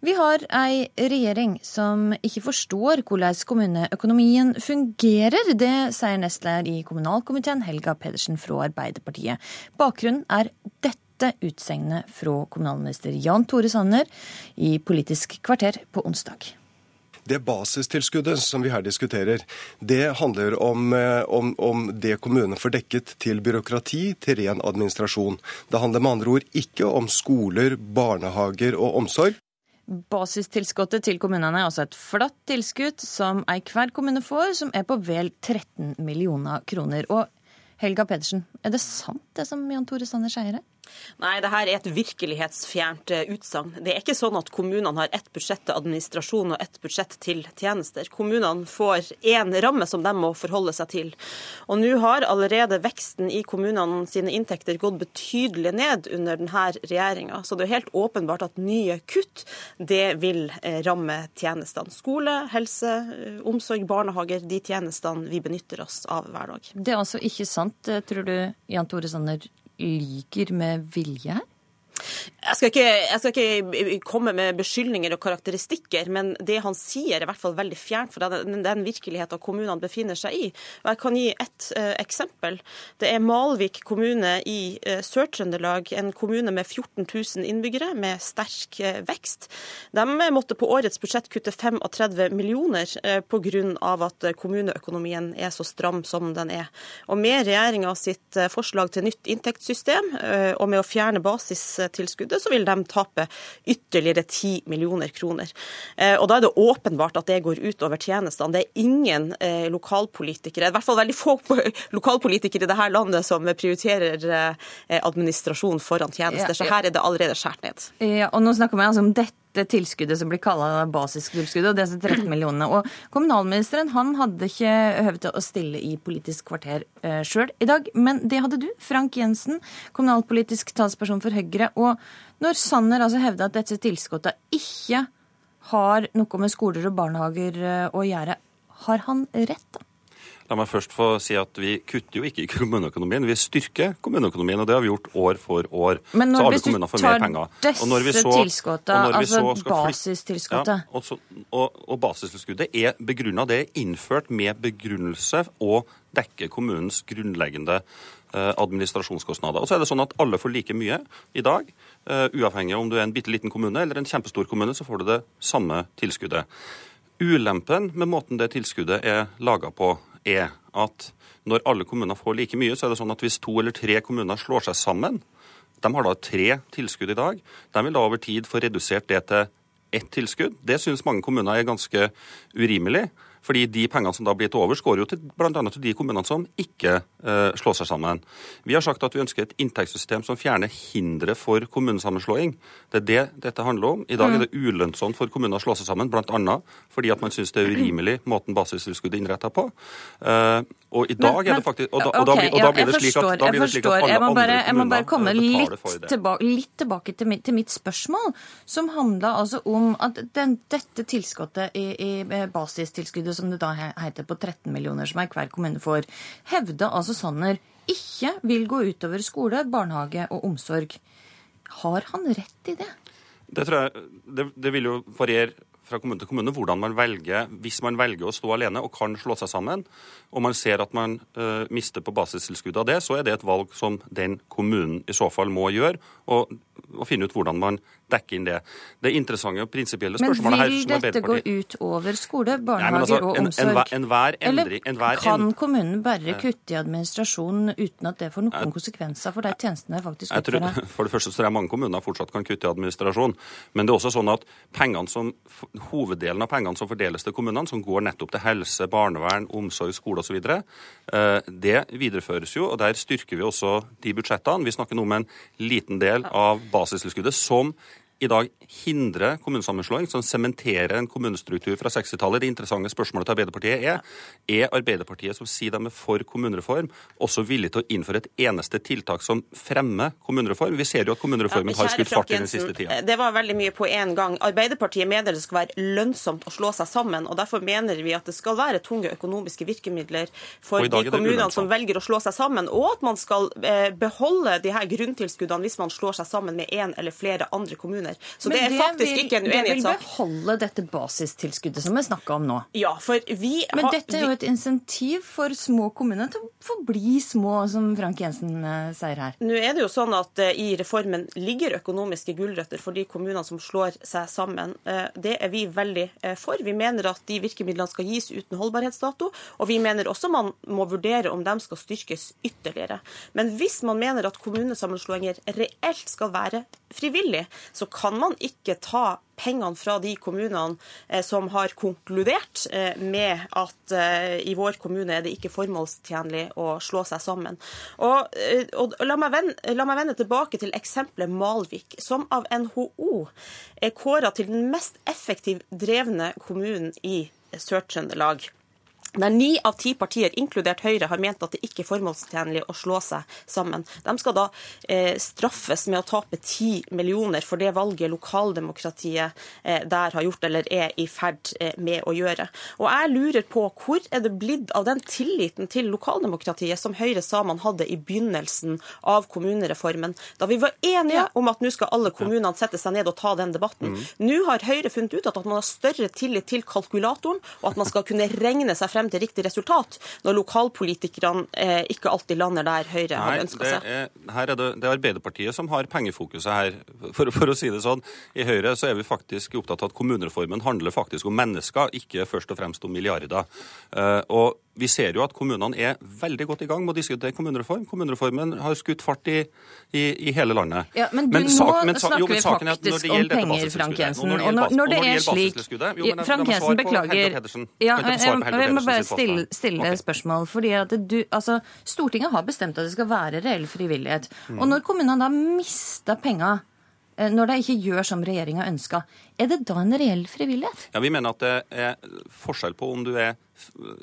Vi har ei regjering som ikke forstår hvordan kommuneøkonomien fungerer. Det sier nestleder i kommunalkomiteen Helga Pedersen fra Arbeiderpartiet. Bakgrunnen er dette utsegnet fra kommunalminister Jan Tore Sanner i Politisk kvarter på onsdag. Det basistilskuddet som vi her diskuterer, det handler om, eh, om, om det kommunene får dekket til byråkrati, til ren administrasjon. Det handler med andre ord ikke om skoler, barnehager og omsorg. Basistilskuddet til kommunene er altså et flatt tilskudd som hver kommune får, som er på vel 13 millioner kroner. Og Helga Pedersen, er det sant det som Jan Tore Sanner sier her? Nei, det her er et virkelighetsfjernt eh, utsagn. Det er ikke sånn at kommunene har ett budsjett til administrasjon og ett budsjett til tjenester. Kommunene får én ramme som de må forholde seg til. Og nå har allerede veksten i kommunene sine inntekter gått betydelig ned under denne regjeringa. Så det er helt åpenbart at nye kutt, det vil eh, ramme tjenestene. Skole, helse, eh, omsorg, barnehager, de tjenestene vi benytter oss av hver dag. Det er altså ikke sant, tror du, Jan Tore Sanner liker med vilje her? Jeg skal, ikke, jeg skal, ikke, komme med beskyldninger og karakteristikker, men det han sier er i hvert fall veldig fjernt fra den, den virkeligheten kommunene befinner seg i. Og Jeg kan gi ett uh, eksempel. Det er Malvik kommune i uh, Sør-Trøndelag, en kommune med 14 000 innbyggere med sterk uh, vekst. De måtte på årets budsjett kutte 35 millioner uh, pga. at kommuneøkonomien er så stram som den er. Og Med regjeringa sitt forslag til nytt inntektssystem og med å fjerne basis tilskuddet, så vil de tape ytterligere 10 millioner kroner. Eh, og Da er det åpenbart at det går utover tjenestene. Det er ingen eh, lokalpolitikere, i hvert fall veldig få lokalpolitikere i dette landet som prioriterer eh, administrasjon foran tjenester. Så her er det allerede skåret ned. Ja, og nå snakker man altså om dette tilskuddet som blir kalla basistilskuddet, og disse 13 millionene. Og kommunalministeren han hadde ikke høve til å stille i Politisk kvarter sjøl i dag, men det hadde du, Frank Jensen, kommunalpolitisk talsperson for Høyre. Og når Sanner altså hevder at dette tilskuddet ikke har noe med skoler og barnehager eh, å gjøre, har han rett, da? La meg først få si at Vi kutter jo ikke i kommuneøkonomien, vi styrker kommuneøkonomien. og Det har vi gjort år for år. Men når, hvis du tar disse tilskuddene, altså basistilskuddet ja, og, så, og, og basistilskuddet er begrunna. Det er innført med begrunnelse å dekke kommunens grunnleggende eh, administrasjonskostnader. Og så er det sånn at Alle får like mye i dag. Uh, uavhengig av om du er en bitte liten kommune eller en kjempestor kommune, så får du det samme tilskuddet. Ulempen med måten det tilskuddet er laga på, er at når alle kommuner får like mye, så er det sånn at hvis to eller tre kommuner slår seg sammen, de har da tre tilskudd i dag, de vil da over tid få redusert det til ett tilskudd. Det syns mange kommuner er ganske urimelig. Fordi de pengene som da blir til overs, går jo til bl.a. til de kommunene som ikke eh, slår seg sammen. Vi har sagt at vi ønsker et inntektssystem som fjerner hindre for kommunesammenslåing. Det er det dette handler om. I dag er det mm. ulønnsomt for kommuner å slå seg sammen, bl.a. fordi at man syns det er urimelig måten basistilskuddet er innretta på. Uh, og i dag men, er det faktisk Og da, og da, blir, og da blir det slik at, da blir det slik at alle andre bare, Jeg må bare komme litt tilbake, litt tilbake til, mitt, til mitt spørsmål, som handla altså om at den, dette tilskuddet i, i basistilskuddet som det da heter, på 13 millioner som er hver kommune får, hevda altså Sanner ikke vil gå utover skole, barnehage og omsorg. Har han rett i det? Det tror jeg, det, det vil jo variere fra kommune til kommune hvordan man velger, hvis man velger å stå alene og kan slå seg sammen, og man ser at man uh, mister på basistilskuddet av det, så er det et valg som den kommunen i så fall må gjøre, og, og finne ut hvordan man dekker inn det. Det interessante og prinsipielle spørsmålet her Men vil dette gå ut over skole, barnehager altså, og omsorg? En, en, endring, Eller kan kommunen bare kutte i administrasjonen uten at det får noen konsekvenser for de tjenestene de faktisk utfører? For det første så tror jeg mange kommuner fortsatt kan kutte i administrasjon. Men det er også sånn at som, hoveddelen av pengene som fordeles til kommunene, som går nettopp til helse, barnevern, omsorg, skole osv., eh, det videreføres jo. og Der styrker vi også de budsjettene. Vi snakker nå om en liten del av basistilskuddet som i dag hindre kommunesammenslåing, som sementerer en kommunestruktur fra 60-tallet. Det interessante spørsmålet til Arbeiderpartiet er er Arbeiderpartiet, som sier de er for kommunereform, også villig til å innføre et eneste tiltak som fremmer kommunereform? Vi ser jo at kommunereformen ja, har skutt fart i den siste tida. Det var veldig mye på én gang. Arbeiderpartiet mener det skal være lønnsomt å slå seg sammen. og Derfor mener vi at det skal være tunge økonomiske virkemidler for de kommunene som velger å slå seg sammen, og at man skal eh, beholde de her grunntilskuddene hvis man slår seg sammen med én eller flere andre kommuner kommuner. Så Men det er faktisk vil, ikke en uenighetssak. Det vil beholde dette basistilskuddet som vi snakka om nå. Ja, for vi har... Men dette er jo et insentiv for små kommuner til å forbli små, som Frank Jensen uh, sier her. Nå er det jo sånn at uh, i reformen ligger økonomiske gulrøtter for de kommunene som slår seg sammen. Uh, det er vi veldig for. Vi mener at de virkemidlene skal gis uten holdbarhetsdato, og vi mener også man må vurdere om de skal styrkes ytterligere. Men hvis man mener at kommunesammenslåinger reelt skal være frivillig, så kan man ikke ta pengene fra de kommunene eh, som har konkludert eh, med at eh, i vår kommune er det ikke formålstjenlig å slå seg sammen. Og, og la, meg vende, la, meg vende, tilbake til eksempelet Malvik, som av NHO er kåra til den mest effektivt drevne kommunen i Sør-Trøndelag der ni av ti partier, inkludert Høyre, har ment at det ikke er formålstjenlig å slå seg sammen. De skal da eh, straffes med å tape ti millioner for det valget lokaldemokratiet eh, der har gjort eller er i ferd eh, med å gjøre. Og jeg lurer på hvor er det blitt av den tilliten til lokaldemokratiet som Høyre sa man hadde i begynnelsen av kommunereformen, da vi var enige om at nå skal alle kommunene sette seg ned og ta den debatten. Mm. Nå har Høyre funnet ut at man har større tillit til kalkulatoren, og at man skal kunne regne seg frem frem til riktig resultat, når lokalpolitikerne eh, ikke alltid lander der Høyre har ønska seg? Er, her er det, det er Arbeiderpartiet som har pengefokuset her. For, for, å si det sånn, I Høyre så er vi faktisk opptatt av at kommunereformen handler faktisk om mennesker, ikke først og fremst om milliarder. Uh, og vi ser jo at kommunene er veldig godt i gang med å diskutere kommunereform. Kommunereformen har skutt fart i, i, i hele landet. Ja, men, men, sak, men snakker jo, men vi faktisk om penger, Frank Jensen. Og når, når det er slik Frank Jensen, beklager. Ja, jeg må bare stille, stille spørsmål. fordi at du, altså, Stortinget har bestemt at det skal være reell frivillighet. Og når kommunene da mister penger Eh, når de ikke gjør som regjeringa ønska. er det da en reell frivillighet? Ja, Vi mener at det er forskjell på om du er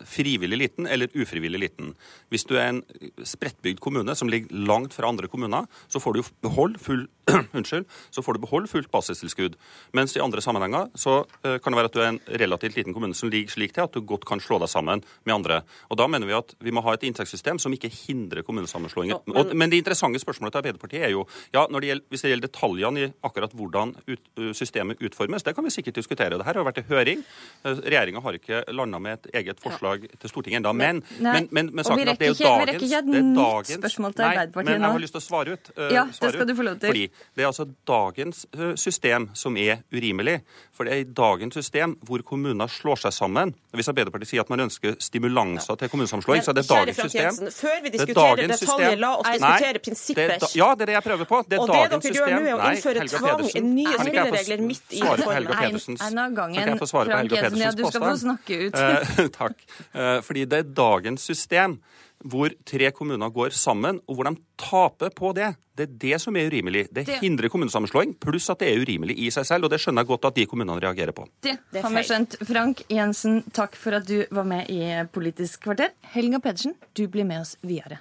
frivillig liten eller ufrivillig liten. Hvis du er en spredtbygd kommune som ligger langt fra andre kommuner, så får du beholde full unnskyld, så får du beholde fullt basistilskudd. Mens i andre sammenhenger så uh, kan det være at du er en relativt liten kommune som ligger slik til at du godt kan slå deg sammen med andre. Og Da mener vi at vi må ha et inntektssystem som ikke hindrer kommunesammenslåinger. Ja, men... men... det interessante spørsmålet til Arbeiderpartiet er jo ja, det gjelder, hvis det gjelder detaljene i akkurat hvordan ut, systemet utformes, det kan vi sikkert diskutere. Det her har vært i høring. Uh, Regjeringa har ikke landa med et eget forslag ja. til Stortinget ennå. Men, men, men, men saken at det er jo dagens, Vi rekker ikke et nytt spørsmål til Arbeiderpartiet nå. Men jeg har lyst til å svare ut. Uh, ja, det skal du få lov til. Fordi det er altså dagens uh, system som er urimelig. For det er i dagens system hvor kommuner slår seg sammen. Hvis Arbeiderpartiet sier at man ønsker stimulanser til kommunesammenslåing, så er det dagens system. Jensen, før vi diskuterer detaljer, la oss diskutere prinsipper. Da, ja, det er det jeg prøver på. Det er og dagens system. Og det dere gjør nå, er å innføre tvang, nye spilleregler midt i reformen. En av gangen, Frank Jensen, ja, du skal få snakke ut. Takk. Uh, fordi det er dagens system hvor tre kommuner går sammen, og hvor de taper på det. Det er det som er urimelig. Det, det... hindrer kommunesammenslåing, pluss at det er urimelig i seg selv. Og det skjønner jeg godt at de kommunene reagerer på. Det, det har vi skjønt. Frank Jensen, takk for at du var med i Politisk kvarter. Helga Pedersen, du blir med oss videre.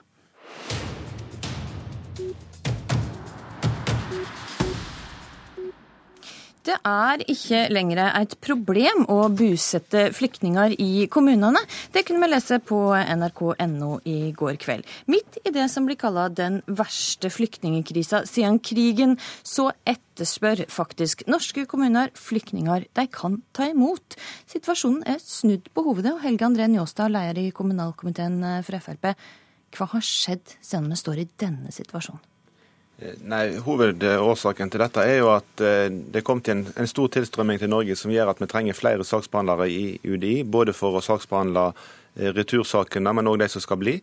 Det er ikke lenger et problem å bosette flyktninger i kommunene. Det kunne vi lese på nrk.no i går kveld. Midt i det som blir kalla den verste flyktningkrisa siden krigen, så etterspør faktisk norske kommuner flyktninger de kan ta imot. Situasjonen er snudd på hovedet, og Helge André Njåstad, leder i kommunalkomiteen for Frp. Hva har skjedd siden vi står i denne situasjonen? Nei, Hovedårsaken til dette er jo at eh, det kom til en, en, stor tilstrømming til Norge som gjør at vi trenger flere saksbehandlere i UDI. Både for å saksbehandle eh, retursakene, men òg de som skal bli.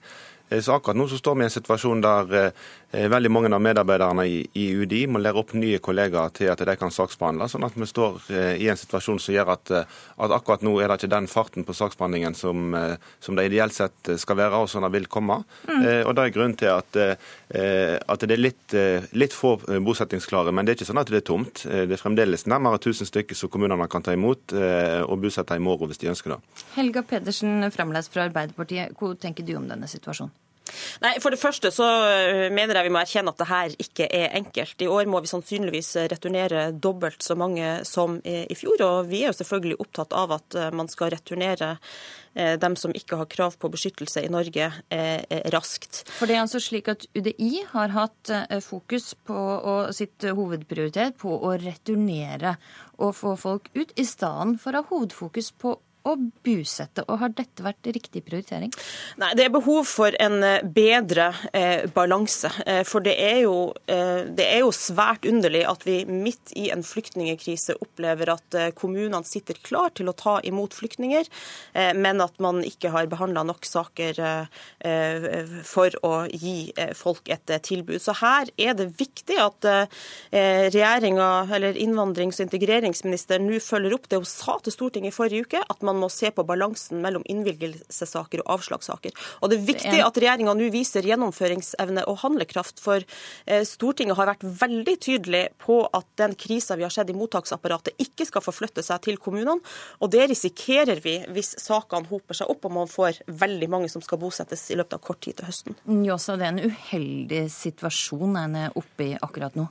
Eh, så akkurat nå så står vi i en situasjon der eh, veldig mange av medarbeiderne i, UDI må lære opp nye kollegaer til at de kan saksbehandle. Sånn at vi står eh, i en situasjon som gjør at, eh, at, akkurat nå er det ikke den farten på saksbehandlingen som, eh, som det ideelt sett skal være, og som det vil komme. Mm. Eh, og Det er grunnen til at, at det er litt, litt, få bosettingsklare. Men det er ikke sånn at det er tomt. Det er fremdeles nærmere 1000 stykker som kommunene kan ta imot og bosette i morgen hvis de ønsker det. Helga Pedersen, fremleis fra Arbeiderpartiet. Hva tenker du om denne situasjonen? Nei, For det første så øh, mener jeg vi må erkjenne at det her ikke er enkelt. I år må vi sannsynligvis returnere dobbelt så mange som i fjor. Og vi er jo selvfølgelig opptatt av at øh, man skal returnere øh, dem som ikke har krav på beskyttelse i Norge, raskt. For det er altså slik at UDI har hatt fokus på og sitt hovedprioritet på å returnere og få folk ut, i stedet for å ha hovedfokus på å Busette. og Har dette vært riktig prioritering? Nei, Det er behov for en eh, bedre eh, balanse. Eh, for det er, jo, eh, det er, jo, svært underlig at vi midt i en flyktningkrise opplever at eh, kommunene sitter klar til å ta imot flyktninger, eh, men at man ikke har behandla nok saker for å gi folk et tilbud. Så her er det viktig at regjeringa, eller innvandrings- og integreringsministeren, nå følger opp det hun sa til Stortinget i forrige uke. at man må se på balansen mellom innvilgelsessaker og avslagssaker. Og Det er viktig at regjeringa nå viser gjennomføringsevne og handlekraft, for eh, Stortinget har vært veldig tydelig på at den krisa vi har sett i mottaksapparatet, ikke skal forflytte seg til kommunene. Og det risikerer vi hvis sakene hoper seg opp og man får veldig mange som skal bosettes i løpet av kort tid til høsten. Njåsa, det er en uheldig situasjon en er oppe i akkurat nå?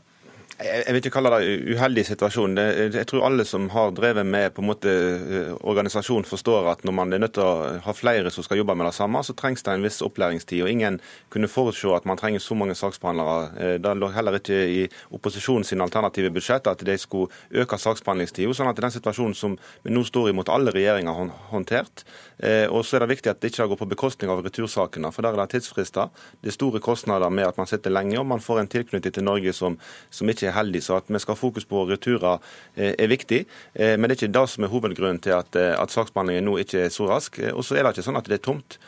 Jeg vil ikke kalle det uheldig situasjon. Jeg tror alle som har drevet med på en måte eh, organisasjon, forstår at når man er nødt til å ha flere som skal jobbe med det samme, så trengs det en viss opplæringstid. og Ingen kunne forutse at man trenger så mange saksbehandlere. Eh, det lå heller ikke i opposisjonen sin alternative budsjett at de skulle øke saksbehandlingstida. Sånn at den situasjonen som vi nå står i mot alle regjeringer håndtert. Eh, og så er det viktig at det ikke går på bekostning av retursakene, for der er det tidsfrister. Det er store kostnader med at man sitter lenge, og man får en tilknytning til Norge som, som ikke er heldig. Så at vi skal ha fokus på returer eh, er viktig. Eh, men det er ikke det som er hovedgrunnen til at, eh, at saksbehandlingen nå ikke er så rask. Og så er det ikke sånn at det er tomt.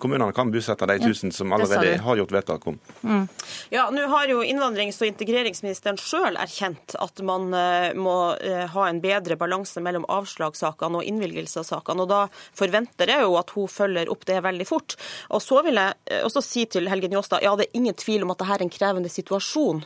Kommunene kan bosette de tusen som allerede har gjort vedtak om. Mm. Ja, Nå har jo innvandrings- og integreringsministeren sjøl erkjent at man må ha en bedre balanse mellom avslagssakene og innvilgelsessakene. og Da forventer jeg jo at hun følger opp det veldig fort. Og Så vil jeg også si til Helge Njåstad ja, det er ingen tvil om at dette er en krevende situasjon.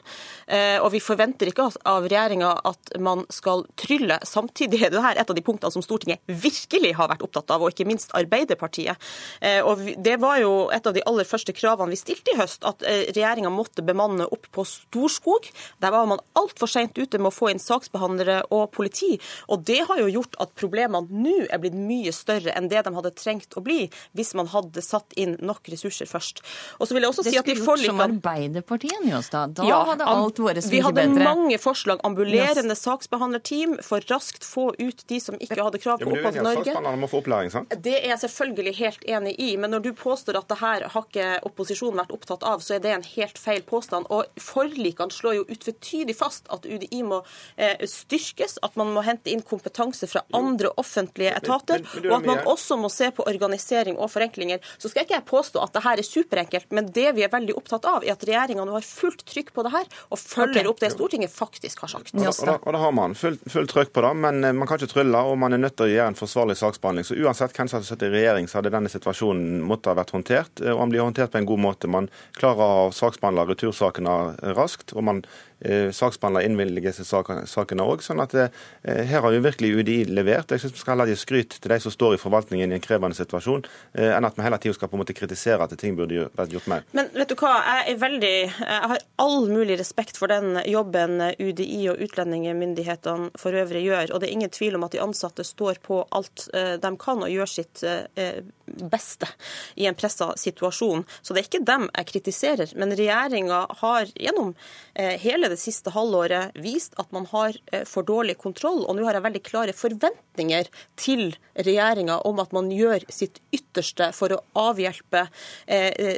Og vi forventer forventer ikke av regjeringa at man skal trylle. Samtidig er det her et av de punktene som Stortinget virkelig har vært opptatt av, og ikke minst Arbeiderpartiet. Eh, og Det var jo et av de aller første kravene vi stilte i høst, at eh, regjeringa måtte bemanne opp på Storskog. Der var man altfor seint ute med å få inn saksbehandlere og politi. og Det har jo gjort at problemene nå er blitt mye større enn det de hadde trengt å bli hvis man hadde satt inn nok ressurser først. Og så vil jeg også si at de forlikene... Det skulle gjort som Arbeiderpartiet, Njåstad. Da ja, hadde alt vært så mye bedre. Bedre. mange forslag. Ambulerende yes. saksbehandlerteam for raskt få ut de som ikke hadde krav på opphold i Norge. Må få opplæring, sant? Det er jeg selvfølgelig helt enig i. Men når du påstår at det her har ikke opposisjonen vært opptatt av, så er det en helt feil påstand. Og forlikene slår jo utvetydig fast at UDI må eh, styrkes, at man må hente inn kompetanse fra andre offentlige etater, og at man også må se på organisering og forenklinger. Så skal ikke jeg påstå at det her er superenkelt, men det vi er veldig opptatt av, er at regjeringa nå har fullt trykk på det her og følger okay. opp det Stortinget faktisk har sagt. Og, da, og da har man Full, full trøkk på det, men eh, man kan ikke trylle, og man er nødt til å gjøre en forsvarlig saksbehandling. Så uansett hvem som hadde sittet i regjering, så hadde denne situasjonen måttet ha vært håndtert. Eh, og han blir håndtert på en god måte. Man klarer å saksbehandle retursakene raskt, og man eh, saksbehandler innvilgelsessakene òg. Sånn at eh, her har jo virkelig UDI levert. Jeg syns vi skal heller gi skryt til de som står i forvaltningen i en krevende situasjon, eh, enn at vi hele tida skal på en måte kritisere at ting burde vært gjort mer. Men vet du hva, jeg er veldig Jeg har all mulig respekt for den jobben UDI og utlendingsmyndighetene for øvrig gjør. Og det er ingen tvil om at de ansatte står på alt eh, de kan og gjør sitt eh, beste i en pressa situasjon. Så det er ikke dem jeg kritiserer. Men regjeringa har gjennom eh, hele det siste halvåret vist at man har for dårlig kontroll. Og nå har jeg veldig klare forventninger til regjeringa om at man gjør sitt ytterste for å avhjelpe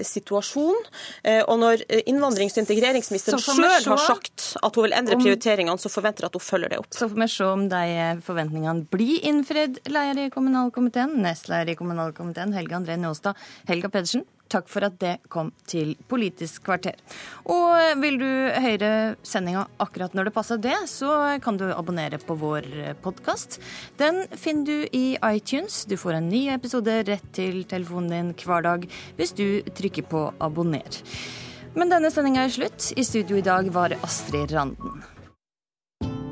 situasjonen. Og når innvandrings- og integreringsministeren sjøl har sagt at hun vil endre prioriteringene, så forventer jeg at hun følger det opp. Så får vi se om de forventningene blir innfridd, leder i kommunalkomiteen, nestleder i kommunalkomiteen Helge André Njåstad. Helga Pedersen, takk for at det kom til Politisk kvarter. Og vil du høre sendinga akkurat når det passer det, så kan du abonnere på vår podkast. Den finner du i iTunes. Du får en ny episode rett til telefonen din hver dag hvis du trykker på abonner. Men denne sendinga er slutt. I studio i dag var Astrid Randen.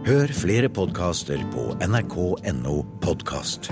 Hør flere podkaster på nrk.no podkast.